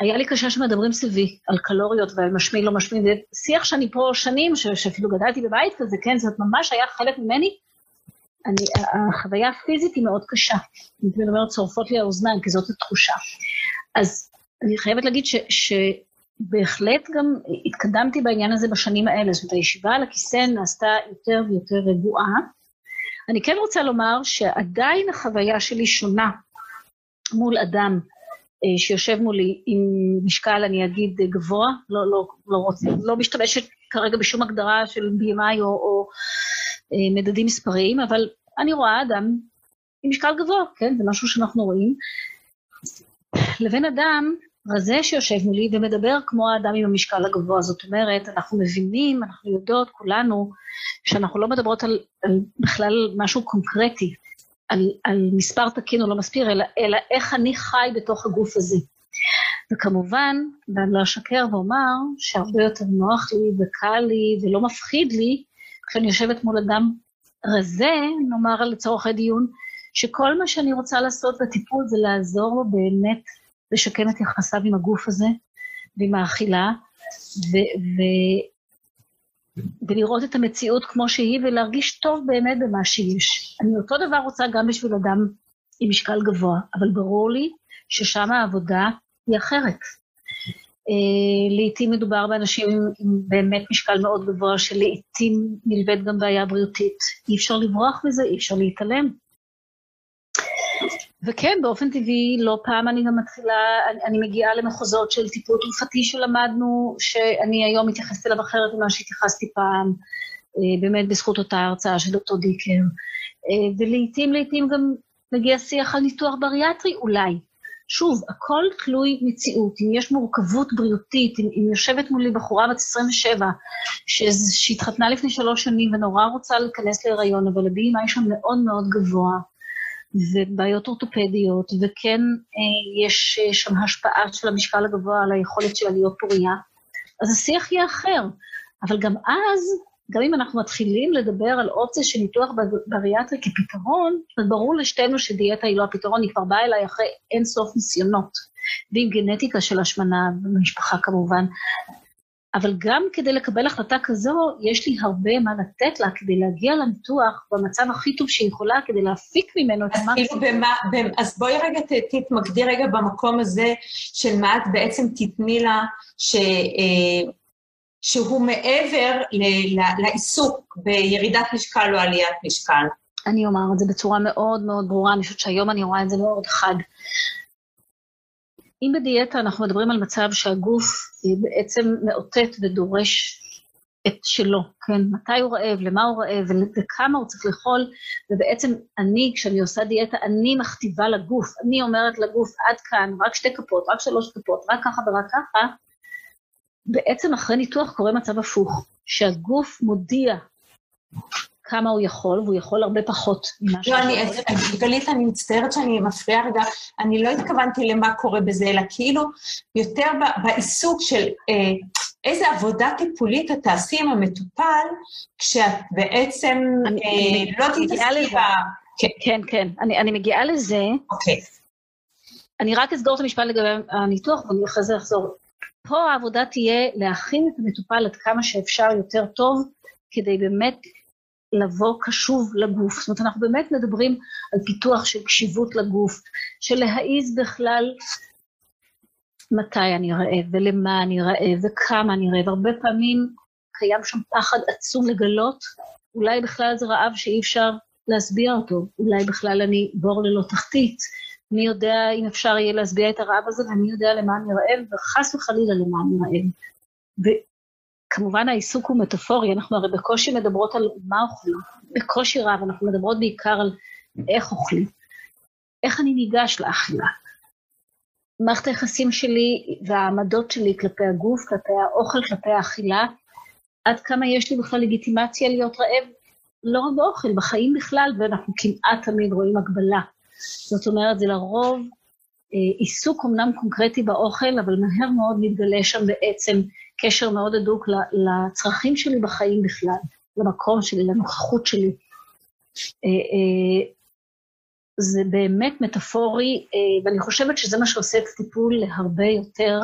היה לי קשה שמדברים סביבי על קלוריות ועל משמי לא משמי, זה שיח שאני פה שנים, ש, שאפילו גדלתי בבית כזה, כן, זאת ממש היה חלק ממני. אני, החוויה הפיזית היא מאוד קשה. אני תמיד אומרת, צורפות לי האוזניים, כי זאת התחושה. אז אני חייבת להגיד ש, שבהחלט גם התקדמתי בעניין הזה בשנים האלה. זאת אומרת, הישיבה על הכיסא נעשתה יותר ויותר רגועה. אני כן רוצה לומר שעדיין החוויה שלי שונה מול אדם שיושב מולי עם משקל, אני אגיד, גבוה, לא, לא, לא, רוצה, לא משתמשת כרגע בשום הגדרה של BMI או, או אה, מדדים מספריים, אבל אני רואה אדם עם משקל גבוה, כן? זה משהו שאנחנו רואים. לבין אדם רזה שיושב מולי ומדבר כמו האדם עם המשקל הגבוה. זאת אומרת, אנחנו מבינים, אנחנו יודעות, כולנו, שאנחנו לא מדברות על, על בכלל משהו קונקרטי, על, על מספר תקין או לא מספיר, אלא, אלא איך אני חי בתוך הגוף הזה. וכמובן, ואני לא אשקר ואומר שהרבה יותר נוח לי וקל לי ולא מפחיד לי כשאני יושבת מול אדם רזה, נאמר לצורך הדיון, שכל מה שאני רוצה לעשות בטיפול זה לעזור לו באמת לשקם את יחסיו עם הגוף הזה ועם האכילה, ו- ולראות את המציאות כמו שהיא ולהרגיש טוב באמת במה שיש. אני אותו דבר רוצה גם בשביל אדם עם משקל גבוה, אבל ברור לי ששם העבודה היא אחרת. Uh, לעתים מדובר באנשים עם, עם באמת משקל מאוד גבוה, שלעתים נלווית גם בעיה בריאותית. אי אפשר לברוח מזה, אי אפשר להתעלם. וכן, באופן טבעי, לא פעם אני גם מתחילה, אני, אני מגיעה למחוזות של טיפול תרופתי שלמדנו, שאני היום מתייחסת אליו אחרת ממה שהתייחסתי פעם, אה, באמת בזכות אותה הרצאה של דוקטור דיקר. אה, ולעיתים, לעיתים גם מגיע שיח על ניתוח בריאטרי? אולי. שוב, הכל תלוי מציאות. אם יש מורכבות בריאותית, אם, אם יושבת מולי בחורה בת 27, שהתחתנה לפני שלוש שנים ונורא רוצה להיכנס להיריון, אבל ה-BMI שם מאוד מאוד גבוה, ובעיות אורתופדיות, וכן אה, יש אה, שם השפעה של המשקל הגבוה על היכולת שלה להיות פוריה, אז השיח יהיה אחר. אבל גם אז, גם אם אנחנו מתחילים לדבר על אופציה של ניתוח בריאטרי כפתרון, אז ברור לשתינו שדיאטה היא לא הפתרון, היא כבר באה אליי אחרי אין סוף ניסיונות. ועם גנטיקה של השמנה במשפחה כמובן. אבל גם כדי לקבל החלטה כזו, יש לי הרבה מה לתת לה כדי להגיע לניתוח במצב הכי טוב שהיא יכולה, כדי להפיק ממנו את המקסימום. כאילו אז בואי רגע תתמקדי רגע במקום הזה של מה את בעצם תתני לה, ש... אה, שהוא מעבר ל, לעיסוק בירידת משקל או עליית משקל. אני אומר את זה בצורה מאוד מאוד ברורה, אני חושבת שהיום אני רואה את זה מאוד חד. אם בדיאטה אנחנו מדברים על מצב שהגוף בעצם מאותת ודורש את שלו, כן? מתי הוא רעב, למה הוא רעב וכמה הוא צריך לאכול, ובעצם אני, כשאני עושה דיאטה, אני מכתיבה לגוף, אני אומרת לגוף, עד כאן, רק שתי כפות, רק שלוש כפות, רק ככה ורק ככה, בעצם אחרי ניתוח קורה מצב הפוך, שהגוף מודיע כמה הוא יכול, והוא יכול הרבה פחות ממה ש... לא, אני, גלית, אני מצטערת שאני מפריעה רגע, אני לא התכוונתי למה קורה בזה, אלא כאילו יותר בעיסוק של אה, איזה עבודה טיפולית את תעשי עם המטופל, כשאת בעצם אני, אה, לא תתעסקי ב... כן, כן, כן. אני, אני מגיעה לזה. אוקיי. אני רק אסגור את המשפט לגבי הניתוח, ואני אחרי זה אחזור. פה העבודה תהיה להכין את המטופל עד כמה שאפשר יותר טוב, כדי באמת לבוא קשוב לגוף. זאת אומרת, אנחנו באמת מדברים על פיתוח של קשיבות לגוף, של להעיז בכלל מתי אני רעב, ולמה אני רעב, וכמה אני רעב. הרבה פעמים קיים שם פחד עצום לגלות, אולי בכלל זה רעב שאי אפשר להשביע אותו, אולי בכלל אני בור ללא תחתית. מי יודע אם אפשר יהיה להשביע את הרעב הזה, ומי יודע למה אני רעב, וחס וחלילה למה אני רעב. וכמובן העיסוק הוא מטאפורי, אנחנו הרי בקושי מדברות על מה אוכלים, בקושי רב, אנחנו מדברות בעיקר על איך אוכלים, איך אני ניגש לאכילה. מערכת היחסים שלי והעמדות שלי כלפי הגוף, כלפי האוכל, כלפי האכילה, עד כמה יש לי בכלל לגיטימציה להיות רעב, לא רק באוכל, בחיים בכלל, ואנחנו כמעט תמיד רואים הגבלה. זאת אומרת, זה לרוב אה, עיסוק אמנם קונקרטי באוכל, אבל מהר מאוד מתגלה שם בעצם קשר מאוד הדוק לצרכים שלי בחיים בכלל, למקום שלי, לנוכחות שלי. אה, אה, זה באמת מטאפורי, ואני חושבת שזה מה שעושה את הטיפול להרבה יותר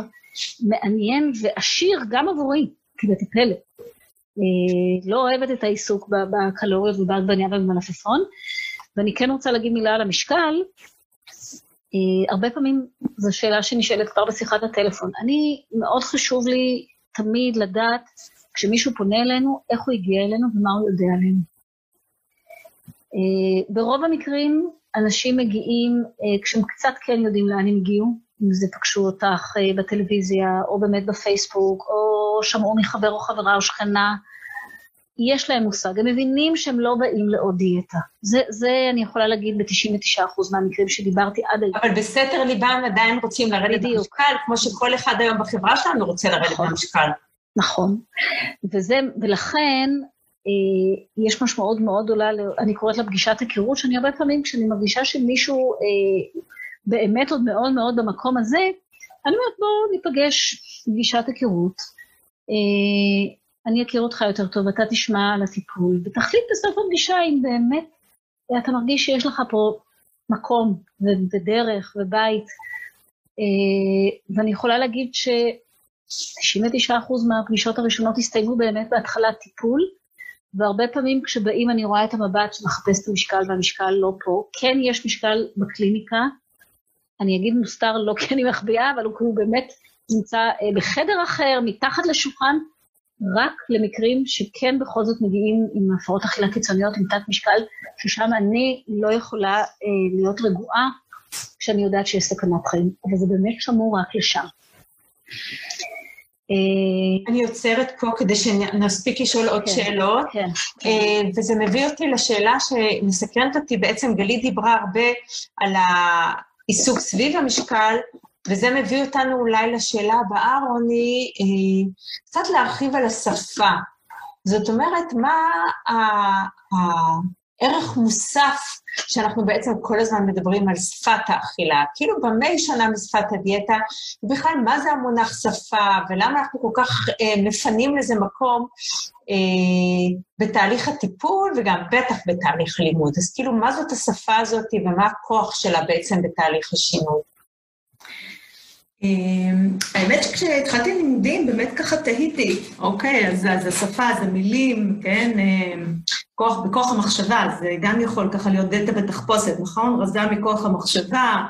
מעניין ועשיר גם עבורי, כמטפלת. לא אוהבת את העיסוק בקלוריות ובעגבניה ובמלפפון, ואני כן רוצה להגיד מילה על המשקל. אה, הרבה פעמים זו שאלה שנשאלת כבר בשיחת הטלפון. אני, מאוד חשוב לי תמיד לדעת, כשמישהו פונה אלינו, איך הוא הגיע אלינו ומה הוא יודע עלינו. אה, ברוב המקרים, אנשים מגיעים אה, כשהם קצת כן יודעים לאן הם הגיעו, אם זה פגשו אותך בטלוויזיה, או באמת בפייסבוק, או שמעו מחבר או חברה או שכנה, יש להם מושג, הם מבינים שהם לא באים לעוד דיאטה. זה, זה אני יכולה להגיד ב-99% מהמקרים שדיברתי עד היום. אבל בסתר ליבם עדיין רוצים לרדת במשקל, כמו שכל אחד היום בחברה שלנו רוצה לרדת נכון, במשקל. נכון. וזה, ולכן אה, יש משמעות מאוד גדולה, אני קוראת לה פגישת היכרות, שאני הרבה פעמים, כשאני מרגישה שמישהו אה, באמת עוד מאוד מאוד במקום הזה, אני אומרת, בואו ניפגש פגישת היכרות. אה, אני אכיר אותך יותר טוב, אתה תשמע על הטיפול, ותחליט בסוף הפגישה אם באמת אתה מרגיש שיש לך פה מקום ודרך ובית. אה, ואני יכולה להגיד ש-99% מהפגישות הראשונות הסתיימו באמת בהתחלת טיפול, והרבה פעמים כשבאים אני רואה את המבט שמחפש את המשקל והמשקל לא פה. כן יש משקל בקליניקה, אני אגיד מוסתר לא כי אני מחביאה, אבל הוא באמת נמצא אה, בחדר אחר, מתחת לשולחן, רק למקרים שכן בכל זאת מגיעים עם הפרעות אכילה קיצוניות, עם תת משקל, ששם אני לא יכולה אה, להיות רגועה כשאני יודעת שיש סכנת חיים, אבל זה באמת שמור רק לשם. אני עוצרת פה כדי שנספיק לשאול עוד כן, שאלות, כן. וזה מביא אותי לשאלה שמסקרנת אותי, בעצם גלית דיברה הרבה על העיסוק סביב המשקל, וזה מביא אותנו אולי לשאלה הבאה, רוני, קצת להרחיב על השפה. זאת אומרת, מה הערך מוסף שאנחנו בעצם כל הזמן מדברים על שפת האכילה? כאילו במה היא שונה משפת הדיאטה? ובכלל, מה זה המונח שפה, ולמה אנחנו כל כך אה, מפנים לזה מקום אה, בתהליך הטיפול, וגם בטח בתהליך לימוד. אז כאילו, מה זאת השפה הזאת ומה הכוח שלה בעצם בתהליך השינוי? אמ, האמת שכשהתחלתי לימודים, באמת ככה תהיתי, אוקיי, אז, אז השפה, זה מילים, כן, אמ, כוח, בכוח המחשבה, זה גם יכול ככה להיות דלתא בתחפושת, נכון? רזה מכוח המחשבה,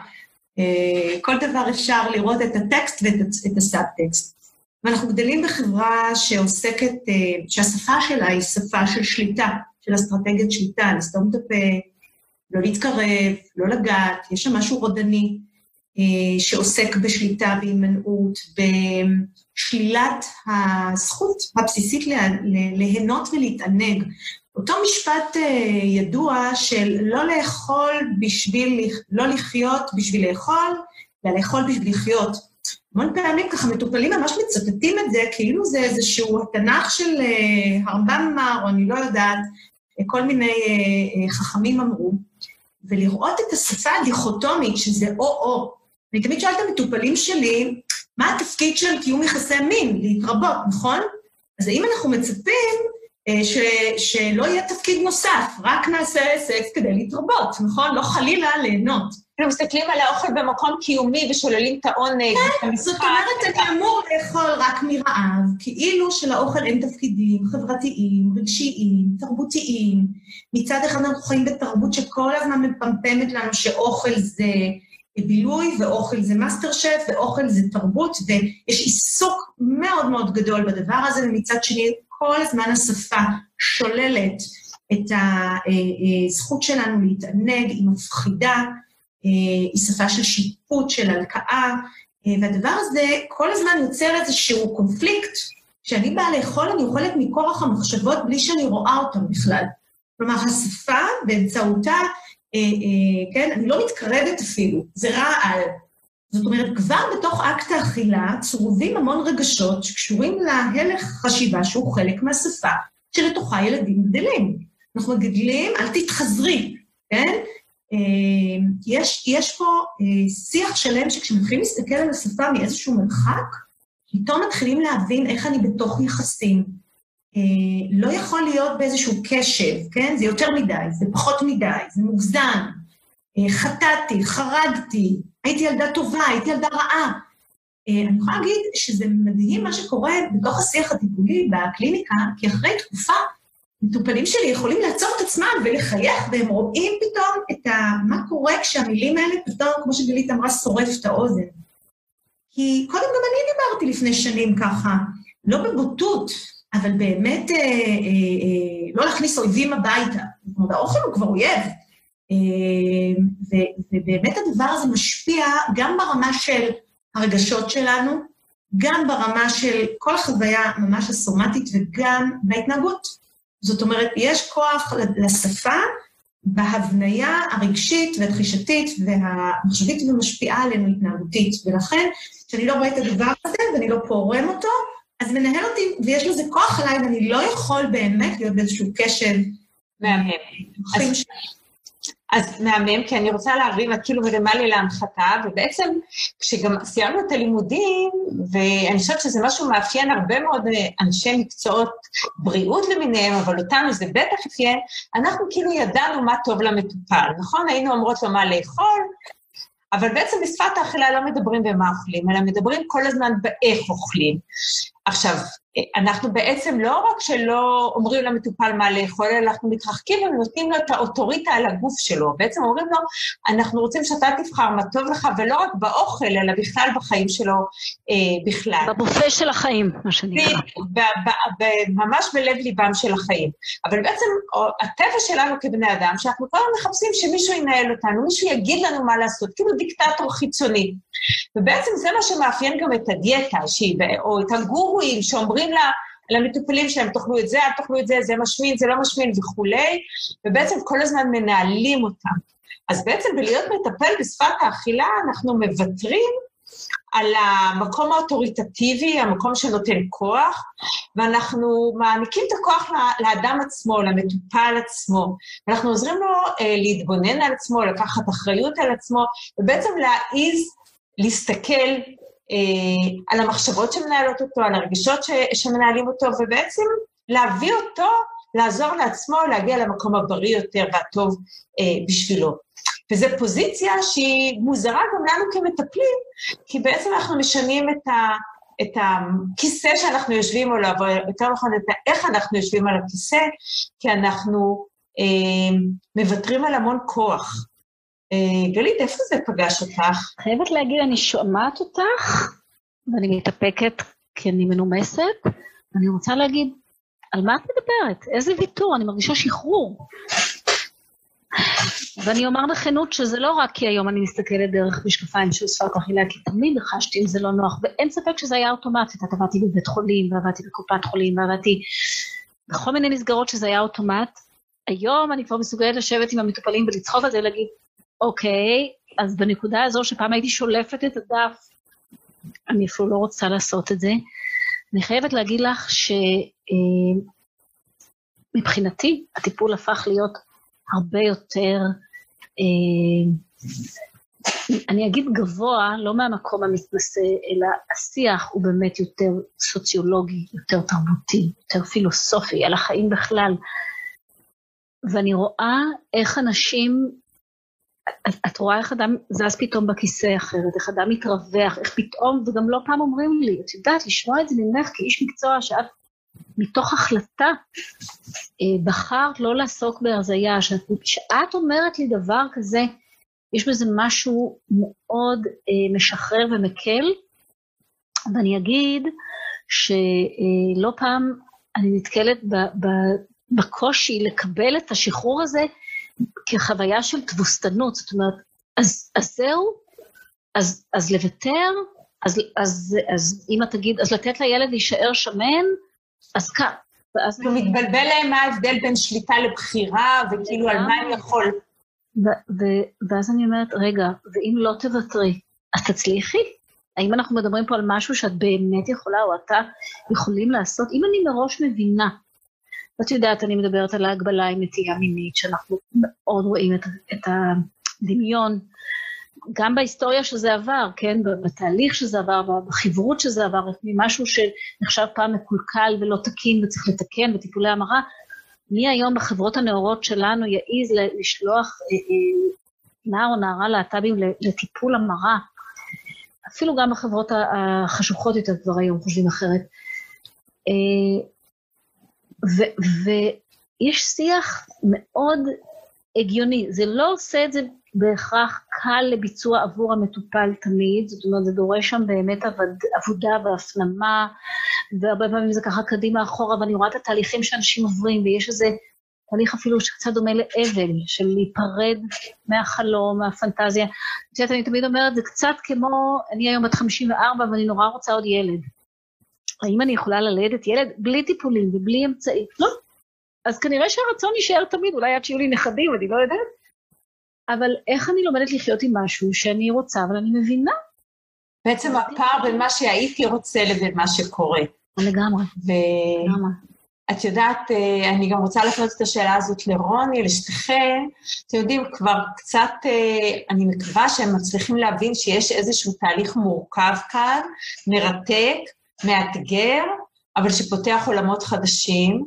אה, כל דבר אפשר לראות את הטקסט ואת הסאב-טקסט. ואנחנו גדלים בחברה שעוסקת, אה, שהשפה שלה היא שפה של שליטה, של אסטרטגיית שליטה, לסתום את הפה, לא להתקרב, לא לגעת, יש שם משהו רודני. אה, שעוסק בשליטה והימנעות, בשלילת הזכות הבסיסית ליהנות ולהתענג. אותו משפט אה, ידוע של לא לאכול בשביל, לא לחיות בשביל לאכול, אלא לאכול בשביל לחיות. המון פעמים ככה מטופלים ממש מצטטים את זה, כאילו זה איזשהו התנ"ך של אה, הרמב"ם אמר, או אני לא יודעת, כל מיני חכמים אמרו, ולראות את השפה הדיכוטומית, שזה או-או, אני תמיד שואלת את המטופלים שלי, מה התפקיד של קיום יחסי מין? להתרבות, נכון? אז האם אנחנו מצפים אה, ש, שלא יהיה תפקיד נוסף, רק נעשה סקס כדי להתרבות, נכון? לא חלילה ליהנות. אנחנו מסתכלים על האוכל במקום קיומי ושוללים את העונג. כן, זאת אומרת, אני אמור לאכול רק מרעב, כאילו שלאוכל אין תפקידים חברתיים, רגשיים, תרבותיים. מצד אחד אנחנו חיים בתרבות שכל הזמן מפמפמת לנו שאוכל זה... בילוי ואוכל זה מאסטר שף ואוכל זה תרבות, ויש עיסוק מאוד מאוד גדול בדבר הזה, ומצד שני כל הזמן השפה שוללת את הזכות שלנו להתענג, היא מפחידה, היא שפה של שיפוט, של הלקאה, והדבר הזה כל הזמן יוצר איזשהו קונפליקט. כשאני באה לאכול, אני אוכלת מכורח המחשבות בלי שאני רואה אותם בכלל. כלומר, השפה, באמצעותה אה, אה, כן? אני לא מתקרבת אפילו, זה רעל. זאת אומרת, כבר בתוך אקט האכילה צרובים המון רגשות שקשורים להלך חשיבה שהוא חלק מהשפה שלתוכה ילדים גדלים. אנחנו מגדלים, אל תתחזרי, כן? אה, יש, יש פה שיח שלם שכשמתחילים להסתכל על השפה מאיזשהו מרחק, פתאום מתחילים להבין איך אני בתוך יחסים, אה, לא יכול להיות באיזשהו קשב, כן? זה יותר מדי, זה פחות מדי, זה מוגזם. אה, חטאתי, חרגתי, הייתי ילדה טובה, הייתי ילדה רעה. אה, אני יכולה להגיד שזה מדהים מה שקורה בתוך השיח הטיפולי בקליניקה, כי אחרי תקופה, מטופלים שלי יכולים לעצור את עצמם ולחייך, והם רואים פתאום את ה... מה קורה כשהמילים האלה פתאום, כמו שגלית אמרה, שורף את האוזן. כי קודם גם אני דיברתי לפני שנים ככה, לא בבוטות, אבל באמת אה, אה, אה, לא להכניס אויבים הביתה. זאת אומרת, האוכל הוא כבר אויב. ובאמת הדבר הזה משפיע גם ברמה של הרגשות שלנו, גם ברמה של כל החוויה ממש הסומטית וגם בהתנהגות. זאת אומרת, יש כוח לשפה בהבניה הרגשית והתחישתית והמחשבית ומשפיעה עלינו התנהגותית. ולכן, כשאני לא רואה את הדבר הזה ואני לא פורם אותו, אז מנהל אותי, ויש לזה כוח עליי, ואני לא יכול באמת להיות באיזשהו קשב. מהמם. אז, אז מהמם, כי אני רוצה להרים, את כאילו מרימה לי להנחתה, ובעצם כשגם סיימנו את הלימודים, ואני חושבת שזה משהו מאפיין הרבה מאוד אה, אנשי מקצועות בריאות למיניהם, אבל אותנו זה בטח אפיין, אנחנו כאילו ידענו מה טוב למטופל, נכון? היינו אומרות לו מה לאכול, אבל בעצם בשפת האכילה לא מדברים במה אוכלים, אלא מדברים כל הזמן באיך אוכלים. עכשיו, אנחנו בעצם לא רק שלא אומרים למטופל מה לאכול, אלא אנחנו מתרחקים ונותנים לו את האוטוריטה על הגוף שלו. בעצם אומרים לו, אנחנו רוצים שאתה תבחר מה טוב לך, ולא רק באוכל, אלא בכלל בחיים שלו אה, בכלל. בבופה של החיים, מה שנקרא. ממש בלב ליבם של החיים. אבל בעצם הטבע שלנו כבני אדם, שאנחנו כל הזמן מחפשים שמישהו ינהל אותנו, מישהו יגיד לנו מה לעשות, כאילו דיקטטור חיצוני. ובעצם זה מה שמאפיין גם את הדיאטה, שהיא, או את הגורואים שאומרים לה, למטופלים שלהם, תאכלו את זה, אל תאכלו את זה, זה משמין, זה לא משמין וכולי, ובעצם כל הזמן מנהלים אותם. אז בעצם בלהיות מטפל בשפת האכילה, אנחנו מוותרים על המקום האוטוריטטיבי, המקום שנותן כוח, ואנחנו מעניקים את הכוח לאדם עצמו, למטופל עצמו. אנחנו עוזרים לו אה, להתבונן על עצמו, לקחת אחריות על עצמו, ובעצם להעיז להסתכל על המחשבות שמנהלות אותו, על הרגשות ש, שמנהלים אותו, ובעצם להביא אותו, לעזור לעצמו, להגיע למקום הבריא יותר והטוב אה, בשבילו. וזו פוזיציה שהיא מוזרה גם לנו כמטפלים, כי בעצם אנחנו משנים את, ה, את הכיסא שאנחנו יושבים עליו, או יותר נכון, את איך אנחנו יושבים על הכיסא, כי אנחנו אה, מוותרים על המון כוח. אה, גלית, איפה זה פגש אותך? חייבת להגיד, אני שומעת אותך, ואני מתאפקת כי אני מנומסת, ואני רוצה להגיד, על מה את מדברת? איזה ויתור? אני מרגישה שחרור. ואני אומר בכנות שזה לא רק כי היום אני מסתכלת דרך משקפיים של שפת אכילה, כי תמיד חשתי עם זה לא נוח, ואין ספק שזה היה אוטומטית. את עבדתי בבית חולים, ועבדתי בקופת חולים, ועבדתי בכל מיני מסגרות שזה היה אוטומט. היום אני כבר מסוגלת לשבת עם המטופלים ולצחוק על זה ולהגיד, אוקיי, אז בנקודה הזו שפעם הייתי שולפת את הדף, אני אפילו לא רוצה לעשות את זה. אני חייבת להגיד לך שמבחינתי אה, הטיפול הפך להיות הרבה יותר, אה, אני אגיד גבוה, לא מהמקום המתנשא, אלא השיח הוא באמת יותר סוציולוגי, יותר תרבותי, יותר פילוסופי, על החיים בכלל. ואני רואה איך אנשים את, את רואה איך אדם זז פתאום בכיסא אחרת, איך אדם מתרווח, איך פתאום, וגם לא פעם אומרים לי, את יודעת, לשמוע את זה ממך כאיש מקצוע, שאת מתוך החלטה אה, בחרת לא לעסוק בהרזייה, שאת, שאת אומרת לי דבר כזה, יש בזה משהו מאוד אה, משחרר ומקל, ואני אגיד שלא אה, פעם אני נתקלת בקושי לקבל את השחרור הזה, כחוויה של תבוסתנות, זאת אומרת, אז, אז זהו, אז, אז לוותר, אז, אז, אז אם את תגיד, אז לתת לילד להישאר שמן, אז כך. ואז... הוא מתבלבל להם מה ההבדל בין שליטה לבחירה, וכאילו על מה הם יכול. ואז אני אומרת, רגע, ואם לא תוותרי, אז תצליחי? האם אנחנו מדברים פה על משהו שאת באמת יכולה, או אתה יכולים לעשות? אם אני מראש מבינה ואת יודעת, אני מדברת על ההגבלה עם נטייה מינית, שאנחנו מאוד רואים את, את הדמיון, גם בהיסטוריה שזה עבר, כן, בתהליך שזה עבר, בחברות שזה עבר, ממשהו שנחשב פעם מקולקל ולא תקין וצריך לתקן, וטיפולי המרה, מי היום בחברות הנאורות שלנו יעז לשלוח אה, אה, נער או נערה להט"בים לטיפול המרה? אפילו גם בחברות החשוכות יותר כבר היום חושבים אחרת. אה, ויש שיח מאוד הגיוני, זה לא עושה את זה בהכרח קל לביצוע עבור המטופל תמיד, זאת אומרת, זה דורש שם באמת עבוד, עבודה והפנמה, והרבה פעמים זה ככה קדימה אחורה, ואני רואה את התהליכים שאנשים עוברים, ויש איזה תהליך אפילו שקצת דומה לאבל, של להיפרד מהחלום, מהפנטזיה. את יודעת, אני תמיד אומרת, זה קצת כמו, אני היום בת 54 ואני נורא רוצה עוד ילד. האם אני יכולה ללדת ילד בלי טיפולים ובלי אמצעים? לא. אז כנראה שהרצון יישאר תמיד, אולי עד שיהיו לי נכדים, אני לא יודעת. אבל איך אני לומדת לחיות עם משהו שאני רוצה, אבל אני מבינה? בעצם הפער בין מה שהייתי רוצה לבין מה שקורה. לגמרי. ו... לגמרי. את יודעת, אה, אני גם רוצה להפנות את השאלה הזאת לרוני, לשתיכן. אתם יודעים, כבר קצת, אה, אני מקווה שהם מצליחים להבין שיש איזשהו תהליך מורכב כאן, מרתק, מאתגר, אבל שפותח עולמות חדשים.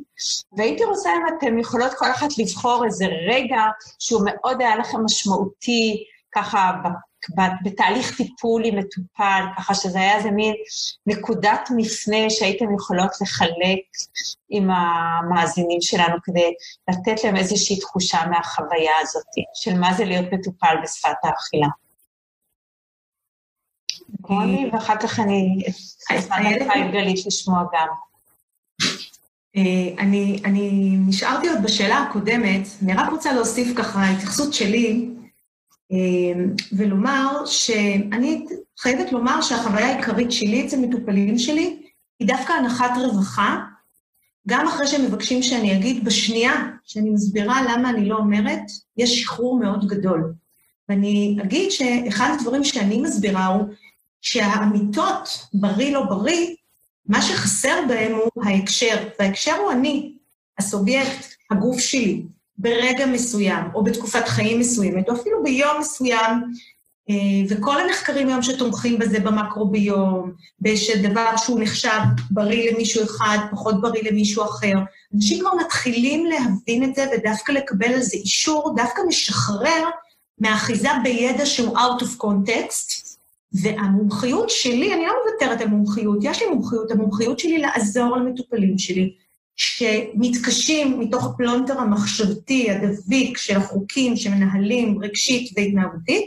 והייתי רוצה אם אתם יכולות כל אחת לבחור איזה רגע שהוא מאוד היה לכם משמעותי, ככה בתהליך טיפול עם מטופל, ככה שזה היה איזה מין נקודת מפנה שהייתם יכולות לחלק עם המאזינים שלנו כדי לתת להם איזושהי תחושה מהחוויה הזאת, של מה זה להיות מטופל בשפת האכילה. רוני, ואחר כך אני אשמח את גלית לשמוע גם. אה, אני, אני נשארתי עוד בשאלה הקודמת, אני רק רוצה להוסיף ככה התייחסות שלי. ולומר שאני חייבת לומר שהחוויה העיקרית שלי אצל מטופלים שלי היא דווקא הנחת רווחה, גם אחרי שהם מבקשים שאני אגיד, בשנייה שאני מסבירה למה אני לא אומרת, יש שחרור מאוד גדול. ואני אגיד שאחד הדברים שאני מסבירה הוא שהאמיתות, בריא לא בריא, מה שחסר בהם הוא ההקשר, וההקשר הוא אני, הסובייקט, הגוף שלי, ברגע מסוים, או בתקופת חיים מסוימת, או אפילו ביום מסוים, אה, וכל המחקרים היום שתומכים בזה במקרוביום, בשדבר שהוא נחשב בריא למישהו אחד, פחות בריא למישהו אחר, אנשים כבר מתחילים להבין את זה ודווקא לקבל על זה אישור, דווקא משחרר מאחיזה בידע שהוא out of context, והמומחיות שלי, אני לא מוותרת על מומחיות, יש לי מומחיות, המומחיות שלי לעזור למטופלים שלי, שמתקשים מתוך הפלונטר המחשבתי, הדביק של החוקים שמנהלים רגשית והתנהגותית,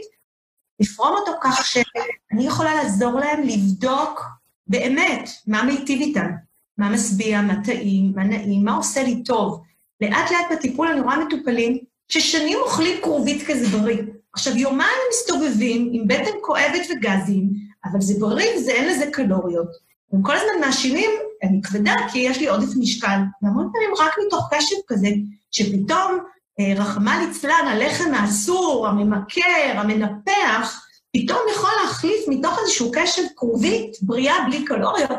לפרום אותו כך שאני יכולה לעזור להם לבדוק באמת מה מיטיב איתם, מה משביע, מה טעים, מה נעים, מה עושה לי טוב. לאט לאט בטיפול אני רואה מטופלים ששנים אוכלים כרובית כזה בריא. עכשיו, יומיים מסתובבים עם בטן כואבת וגזים, אבל זה בריא וזה אין לזה קלוריות. הם כל הזמן מאשימים, אני כבדה כי יש לי עודף משקל, והמון פעמים רק מתוך קשב כזה, שפתאום, אה, רחמנא ליצלן, הלחם האסור, הממכר, המנפח, פתאום יכול להחליף מתוך איזשהו קשב כרובית, בריאה בלי קלוריות,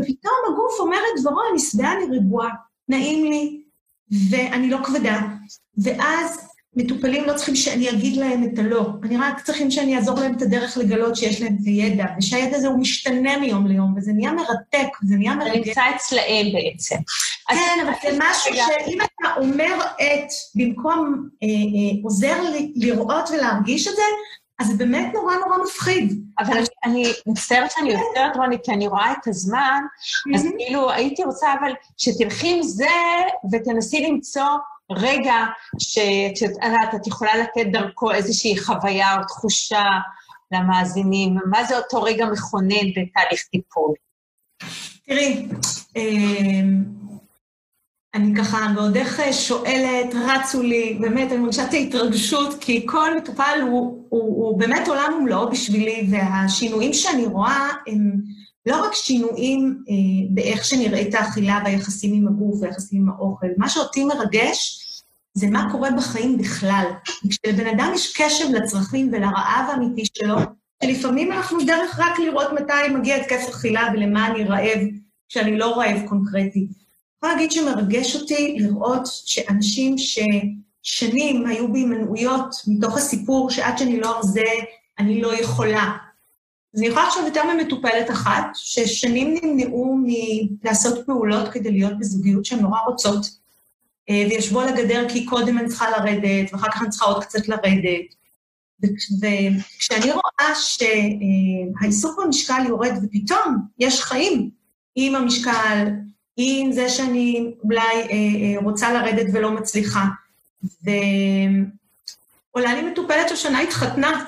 ופתאום הגוף אומר את דברו, אני שבעה, אני רגועה, נעים לי, ואני לא כבדה. ואז מטופלים לא צריכים שאני אגיד להם את הלא, אני רק צריכים שאני אעזור להם את הדרך לגלות שיש להם את הידע, ושהידע הזה הוא משתנה מיום ליום, וזה נהיה מרתק, וזה נהיה מרתק. זה נמצא אצלהם בעצם. כן, אבל זה משהו שאם אתה אומר את, במקום אה, אה, עוזר לראות ולהרגיש את זה, אז זה באמת נורא נורא מפחיד. אבל אני מצטערת שאני יוצרת, רוני, כי אני רואה את הזמן, אז כאילו הייתי רוצה אבל שתלכי עם זה ותנסי למצוא רגע שאת יכולה לתת דרכו איזושהי חוויה או תחושה למאזינים, מה זה אותו רגע מכונן בתהליך טיפול? תראי, אמ, אני ככה בעודך שואלת, רצו לי, באמת, אני מרגישה את ההתרגשות, כי כל מטופל הוא, הוא, הוא באמת עולם ומלואו בשבילי, והשינויים שאני רואה הם לא רק שינויים אה, באיך שנראית האכילה והיחסים עם הגוף והיחסים עם האוכל, מה שאותי מרגש זה מה קורה בחיים בכלל. כשלבן אדם יש קשב לצרכים ולרעב האמיתי שלו, שלפעמים אנחנו דרך רק לראות מתי מגיע התקף אכילה ולמה אני רעב, כשאני לא רעב קונקרטי. יכולה להגיד שמרגש אותי לראות שאנשים ששנים היו בהימנעויות מתוך הסיפור שעד שאני לא ארזה, אני לא יכולה. אז אני יכולה לחשוב יותר ממטופלת אחת, ששנים נמנעו מלעשות פעולות כדי להיות בזוגיות שהן נורא רוצות, אה, וישבו על הגדר כי קודם אני צריכה לרדת, ואחר כך אני צריכה עוד קצת לרדת. וכשאני רואה שהעיסוק במשקל יורד ופתאום יש חיים עם המשקל, עם זה שאני אולי אה, אה, רוצה לרדת ולא מצליחה, ועולה לי מטופלת שהשנה התחתנה,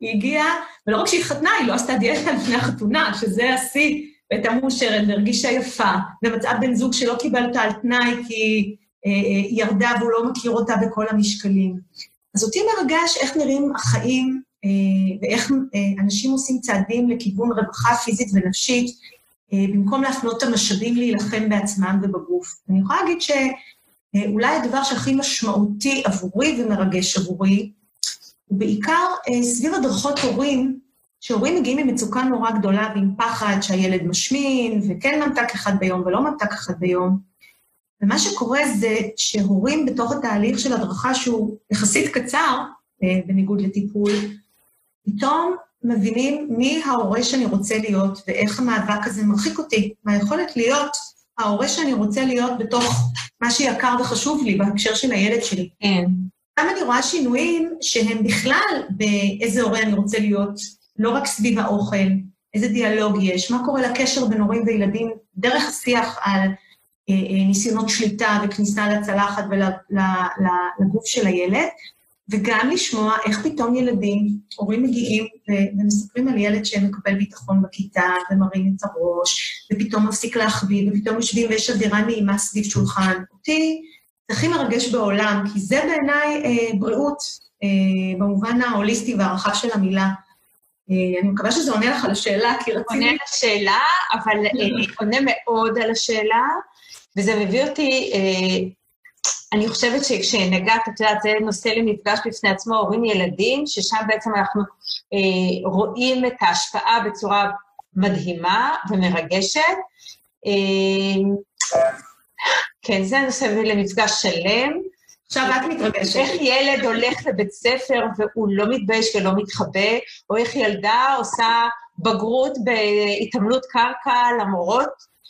היא הגיעה, ולא רק שהיא התחתנה, היא לא עשתה דיאטה לפני החתונה, שזה השיא, והייתה מאושרת והרגישה יפה, ומצאה בן זוג שלא קיבל אותה על תנאי כי אה, אה, ירדה והוא לא מכיר אותה בכל המשקלים. אז אותי מרגש איך נראים החיים אה, ואיך אנשים עושים צעדים לכיוון רווחה פיזית ונפשית, במקום להפנות את המשאבים להילחם בעצמם ובגוף. אני יכולה להגיד שאולי הדבר שהכי משמעותי עבורי ומרגש עבורי, הוא בעיקר סביב הדרכות הורים, שהורים מגיעים עם מצוקה נורא גדולה ועם פחד שהילד משמין, וכן ממתק אחד ביום ולא ממתק אחד ביום. ומה שקורה זה שהורים בתוך התהליך של הדרכה, שהוא יחסית קצר, אה, בניגוד לטיפול, פתאום מבינים מי ההורה שאני רוצה להיות ואיך המאבק הזה מרחיק אותי מהיכולת להיות ההורה שאני רוצה להיות בתוך מה שיקר וחשוב לי בהקשר של הילד שלי. כן. גם אני רואה שינויים שהם בכלל באיזה הורה אני רוצה להיות, לא רק סביב האוכל, איזה דיאלוג יש, מה קורה לקשר בין הורים וילדים דרך השיח על אה, אה, ניסיונות שליטה וכניסה לצלחת ולגוף של הילד, וגם לשמוע איך פתאום ילדים, הורים מגיעים ומספרים על ילד שמקבל ביטחון בכיתה ומרים את הראש, ופתאום מפסיק להחביא, ופתאום יושבים ויש אווירה נעימה סביב שולחן. אותי זה הכי מרגש בעולם, כי זה בעיניי אה, בריאות. אה, במובן ההוליסטי והרחב של המילה. אה, אני מקווה שזה עונה לך על השאלה, כי רציתי... עונה על השאלה, אבל אה, עונה מאוד על השאלה, וזה מביא אותי, אה, אני חושבת שכשנגעת, את יודעת, זה נושא למפגש בפני עצמו, הורים ילדים, ששם בעצם אנחנו אה, רואים את ההשפעה בצורה מדהימה ומרגשת. אה, כן, זה נושא למפגש שלם. עכשיו את מתרגשת. איך ילד הולך לבית ספר והוא לא מתבייש ולא מתחבא, או איך ילדה עושה בגרות בהתעמלות קרקע למורות,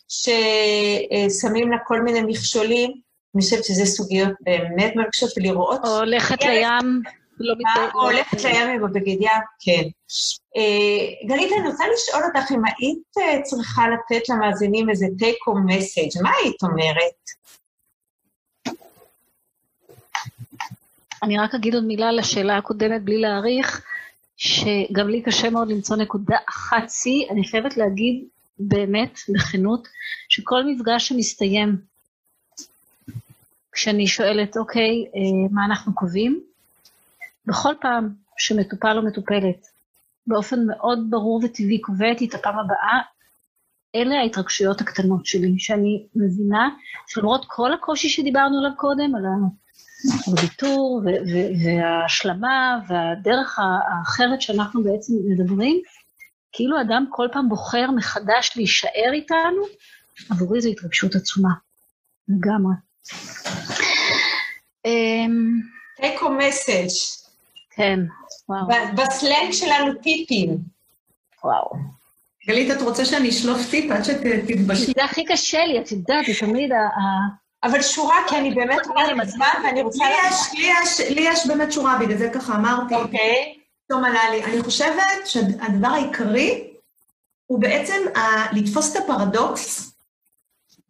ששמים לה כל מיני מכשולים. אני חושבת שזה סוגיות באמת מרגשות, ולראות... או הולכת לים, לא. או הולכת לים עם הבגד ים, כן. אה, גלית, אני רוצה לשאול אותך אם היית אה, צריכה לתת למאזינים איזה take home message, מה היית אומרת? אני רק אגיד עוד מילה על השאלה הקודמת בלי להעריך, שגם לי קשה מאוד למצוא נקודה אחת שיא. אני חייבת להגיד באמת, בכנות, שכל מפגש שמסתיים, כשאני שואלת, אוקיי, אה, מה אנחנו קובעים? בכל פעם שמטופל או מטופלת, באופן מאוד ברור וטבעי קובעת את הפעם הבאה, אלה ההתרגשויות הקטנות שלי, שאני מבינה שלמרות כל הקושי שדיברנו עליו קודם, על הוויתור וההשלמה והדרך האחרת שאנחנו בעצם מדברים, כאילו אדם כל פעם בוחר מחדש להישאר איתנו, עבורי זו התרגשות עצומה, לגמרי. אמ, take a message. כן, וואו. בסלנג שלנו טיפים. וואו. גלית, את רוצה שאני אשלוף טיפ עד שתתבשלי? זה הכי קשה לי, את יודעת, זה תמיד ה... אבל שורה, כי אני באמת רואה עם הזמן, ואני רוצה... לי יש, לי יש, לי יש באמת שורה, בגלל זה ככה אמרתי. אוקיי. פתאום עלה לי. אני חושבת שהדבר העיקרי הוא בעצם לתפוס את הפרדוקס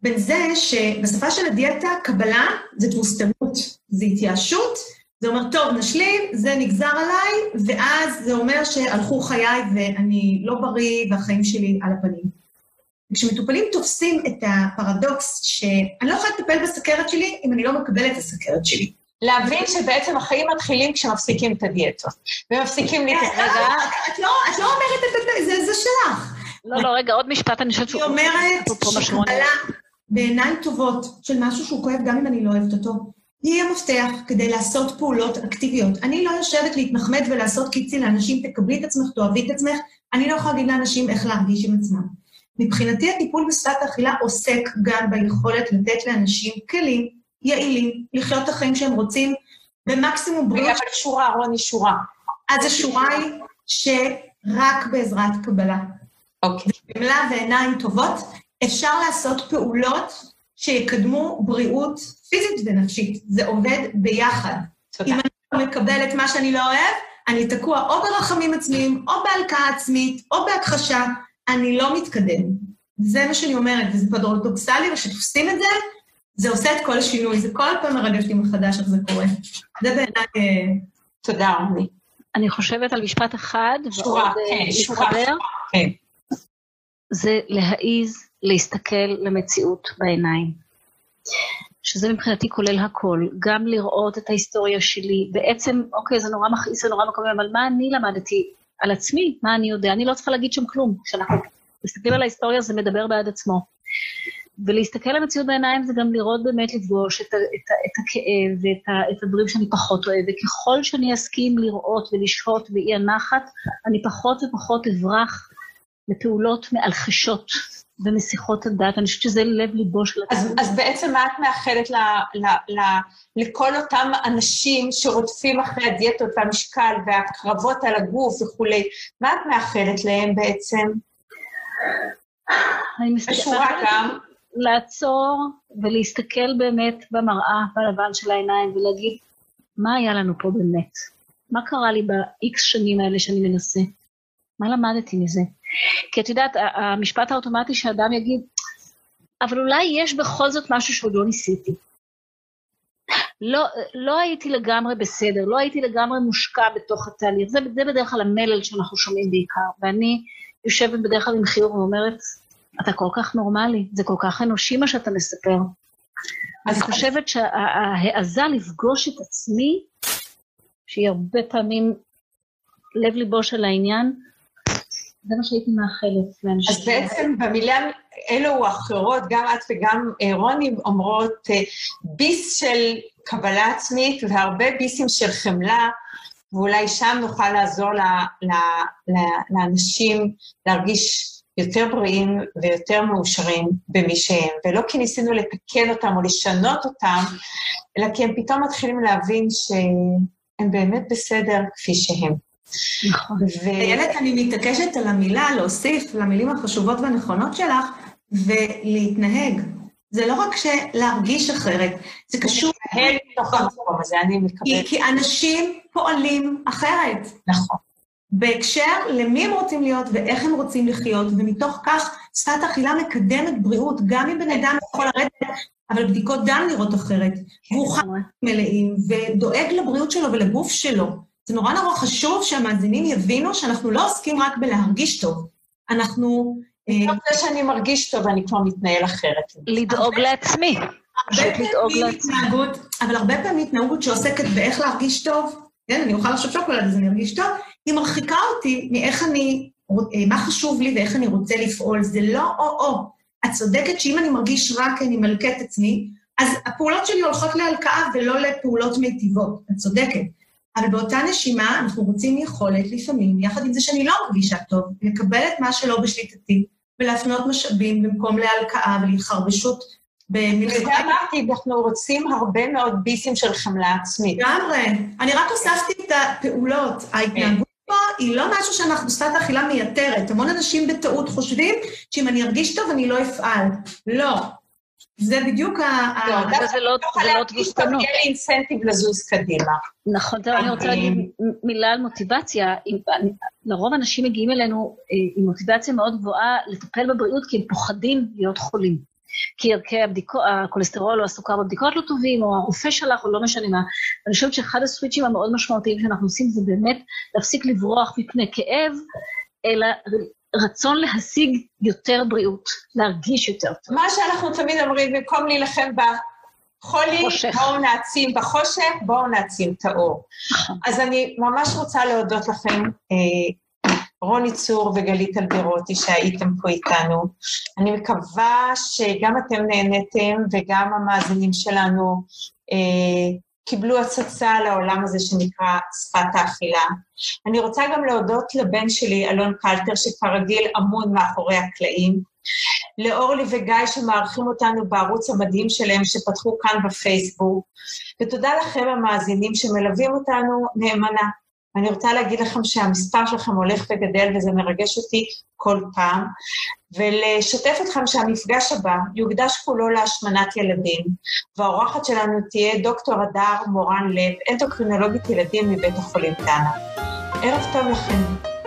בין זה שבשפה של הדיאטה, קבלה זה תבוסתנות, זה התייאשות, זה אומר, טוב, נשלים, זה נגזר עליי, ואז זה אומר שהלכו חיי ואני לא בריא והחיים שלי על הפנים. וכשמטופלים תופסים את הפרדוקס שאני לא יכולה לטפל בסכרת שלי אם אני לא מקבלת את הסכרת שלי. להבין שבעצם החיים מתחילים כשמפסיקים את הדיאטות. ומפסיקים לי את רגע, את לא את לא אומרת את זה, זה שלך. לא, לא, רגע, עוד משפט, אני חושבת היא אומרת שקבלה בעיניים טובות של משהו שהוא כואב גם אם אני לא אוהבת אותו, היא המפתח כדי לעשות פעולות אקטיביות. אני לא יושבת להתנחמד ולעשות קיצי לאנשים, תקבלי את עצמך, תאהבי את עצמך, אני לא יכולה להגיד לאנשים איך להרגיש עם עצמם. מבחינתי הטיפול בשפת האכילה עוסק גם ביכולת לתת לאנשים כלים יעילים, לחיות את החיים שהם רוצים במקסימום בריאות. אבל שורה, רוני, שורה. אז השורה היא שרק בעזרת קבלה. אוקיי. חמלה ועיניים טובות, אפשר לעשות פעולות שיקדמו בריאות פיזית ונפשית. זה עובד ביחד. תודה. אם אני לא מקבל את מה שאני לא אוהב, אני תקוע או ברחמים עצמיים, או בהלקאה עצמית, או בהכחשה, אני לא מתקדם. זה מה שאני אומרת, וזה פרדוקסלי, וכשתופסים את זה, זה עושה את כל השינוי. זה כל פעם מרגש אותי מחדש איך זה קורה. זה בעיניי... אה, תודה, רוני. אני חושבת על משפט אחד, שורה, ועוד, אה, כן, שורה. כן. זה להעיז להסתכל למציאות בעיניים. שזה מבחינתי כולל הכל, גם לראות את ההיסטוריה שלי, בעצם, אוקיי, זה נורא מכעיס, זה נורא מקומם, אבל מה אני למדתי על עצמי? מה אני יודע? אני לא צריכה להגיד שם כלום. כשאנחנו מסתכלים על ההיסטוריה זה מדבר בעד עצמו. ולהסתכל למציאות בעיניים זה גם לראות באמת, לפגוש את, את, את הכאב ואת את הדברים שאני פחות אוהבת. ככל שאני אסכים לראות ולשהות באי הנחת, אני פחות ופחות אברח לפעולות מאלחשות ומסיחות הדעת. אני חושבת שזה לב ליבו של אז, הטיפול. אז בעצם מה את מאחלת ל, ל, ל, לכל אותם אנשים שרודפים אחרי הדיאטות והמשקל והקרבות על הגוף וכולי? מה את מאחלת להם בעצם? אני מסתכלת גם. לעצור ולהסתכל באמת במראה, בלבן של העיניים, ולהגיד, מה היה לנו פה באמת? מה קרה לי ב-X שנים האלה שאני מנסה? מה למדתי מזה? כי את יודעת, המשפט האוטומטי שאדם יגיד, אבל אולי יש בכל זאת משהו שעוד לא ניסיתי. לא, לא הייתי לגמרי בסדר, לא הייתי לגמרי מושקע בתוך התהליך. זה, זה בדרך כלל המלל שאנחנו שומעים בעיקר. ואני יושבת בדרך כלל עם חיוך ואומרת, אתה כל כך נורמלי, זה כל כך אנושי מה שאתה מספר. אז אני חושבת שההעזה לפגוש את עצמי, שהיא הרבה פעמים לב ליבו של העניין, זה מה שהייתי מאחלת לאנשים. אז בעצם במילה אלו או אחרות, גם את וגם אה, רוני אומרות אה, ביס של קבלה עצמית והרבה ביסים של חמלה, ואולי שם נוכל לעזור ל, ל, ל, לאנשים להרגיש יותר בריאים ויותר מאושרים במי שהם, ולא כי ניסינו לתקן אותם או לשנות אותם, אלא כי הם פתאום מתחילים להבין שהם באמת בסדר כפי שהם. נכון. איילת, אני מתעקשת על המילה להוסיף למילים החשובות והנכונות שלך, ולהתנהג. זה לא רק להרגיש אחרת, זה קשור... להתנהל מתוך המקום הזה, אני מקבלת. כי אנשים פועלים אחרת. נכון. בהקשר למי הם רוצים להיות ואיך הם רוצים לחיות, ומתוך כך שפת אכילה מקדמת בריאות, גם אם בן אדם יכול לרדת, אבל בדיקות דם נראות אחרת. כן, והוא חי מלאים, ודואג לבריאות שלו ולגוף שלו. זה נורא נורא חשוב שהמאזינים יבינו שאנחנו לא עוסקים רק בלהרגיש טוב, אנחנו... מתוך אה, זה שאני מרגיש טוב, אני כבר מתנהל אחרת. לדאוג לעצמי. אבל הרבה פעמים התנהגות שעוסקת באיך להרגיש טוב, כן, אני אוכל עכשיו שוקולד אז אני ארגיש טוב, היא מרחיקה אותי מאיך אני, אה, מה חשוב לי ואיך אני רוצה לפעול, זה לא או-או. את צודקת שאם אני מרגיש רע כי אני מלכה את עצמי, אז הפעולות שלי הולכות להלקאה ולא לפעולות מיטיבות, את צודקת. אבל באותה נשימה אנחנו רוצים יכולת לפעמים, יחד עם זה שאני לא מרגישה טוב, לקבל את מה שלא בשליטתי ולהפנות משאבים במקום להלקאה ולהתחרבשות במלחמה. וזה אמרתי, אנחנו רוצים הרבה מאוד ביסים של חמלה עצמית. לגמרי. אני רק הוספתי את הפעולות. ההתנהגות פה היא לא משהו שאנחנו, שפת האכילה מייתרת. המון אנשים בטעות חושבים שאם אני ארגיש טוב אני לא אפעל. לא. זה בדיוק ה... לא, זה לא תבוסתנות. יהיה לי אינסנטיב לזוז קדימה. נכון, אני רוצה להגיד מילה על מוטיבציה. לרוב אנשים מגיעים אלינו אה, עם מוטיבציה מאוד גבוהה לטפל בבריאות כי הם פוחדים להיות חולים. כי ערכי הבדיקו, הכולסטרול או הסוכר בבדיקות לא טובים, או הרופא שלך, או לא משנה מה. אני חושבת שאחד הסוויצ'ים המאוד משמעותיים שאנחנו עושים זה באמת להפסיק לברוח מפני כאב, אלא רצון להשיג יותר בריאות, להרגיש יותר טוב. מה שאנחנו תמיד אומרים, במקום להילחם בחולי, בואו נעצים בחושך, בואו נעצים את האור. נכון. אז אני ממש רוצה להודות לכם, אה, רוני צור וגלית אלברוטי, שהייתם פה איתנו. אני מקווה שגם אתם נהניתם וגם המאזינים שלנו אה, קיבלו הצצה לעולם הזה שנקרא שפת האכילה. אני רוצה גם להודות לבן שלי, אלון קלטר, שכרגיל אמון מאחורי הקלעים, לאורלי וגיא שמארחים אותנו בערוץ המדהים שלהם שפתחו כאן בפייסבוק, ותודה לכם המאזינים שמלווים אותנו נאמנה. ואני רוצה להגיד לכם שהמספר שלכם הולך וגדל וזה מרגש אותי כל פעם, ולשתף אתכם שהמפגש הבא יוקדש כולו להשמנת ילדים, והאורחת שלנו תהיה דוקטור הדר מורן לב, אנדוקרינולוגית ילדים מבית החולים דנה. ערב טוב לכם.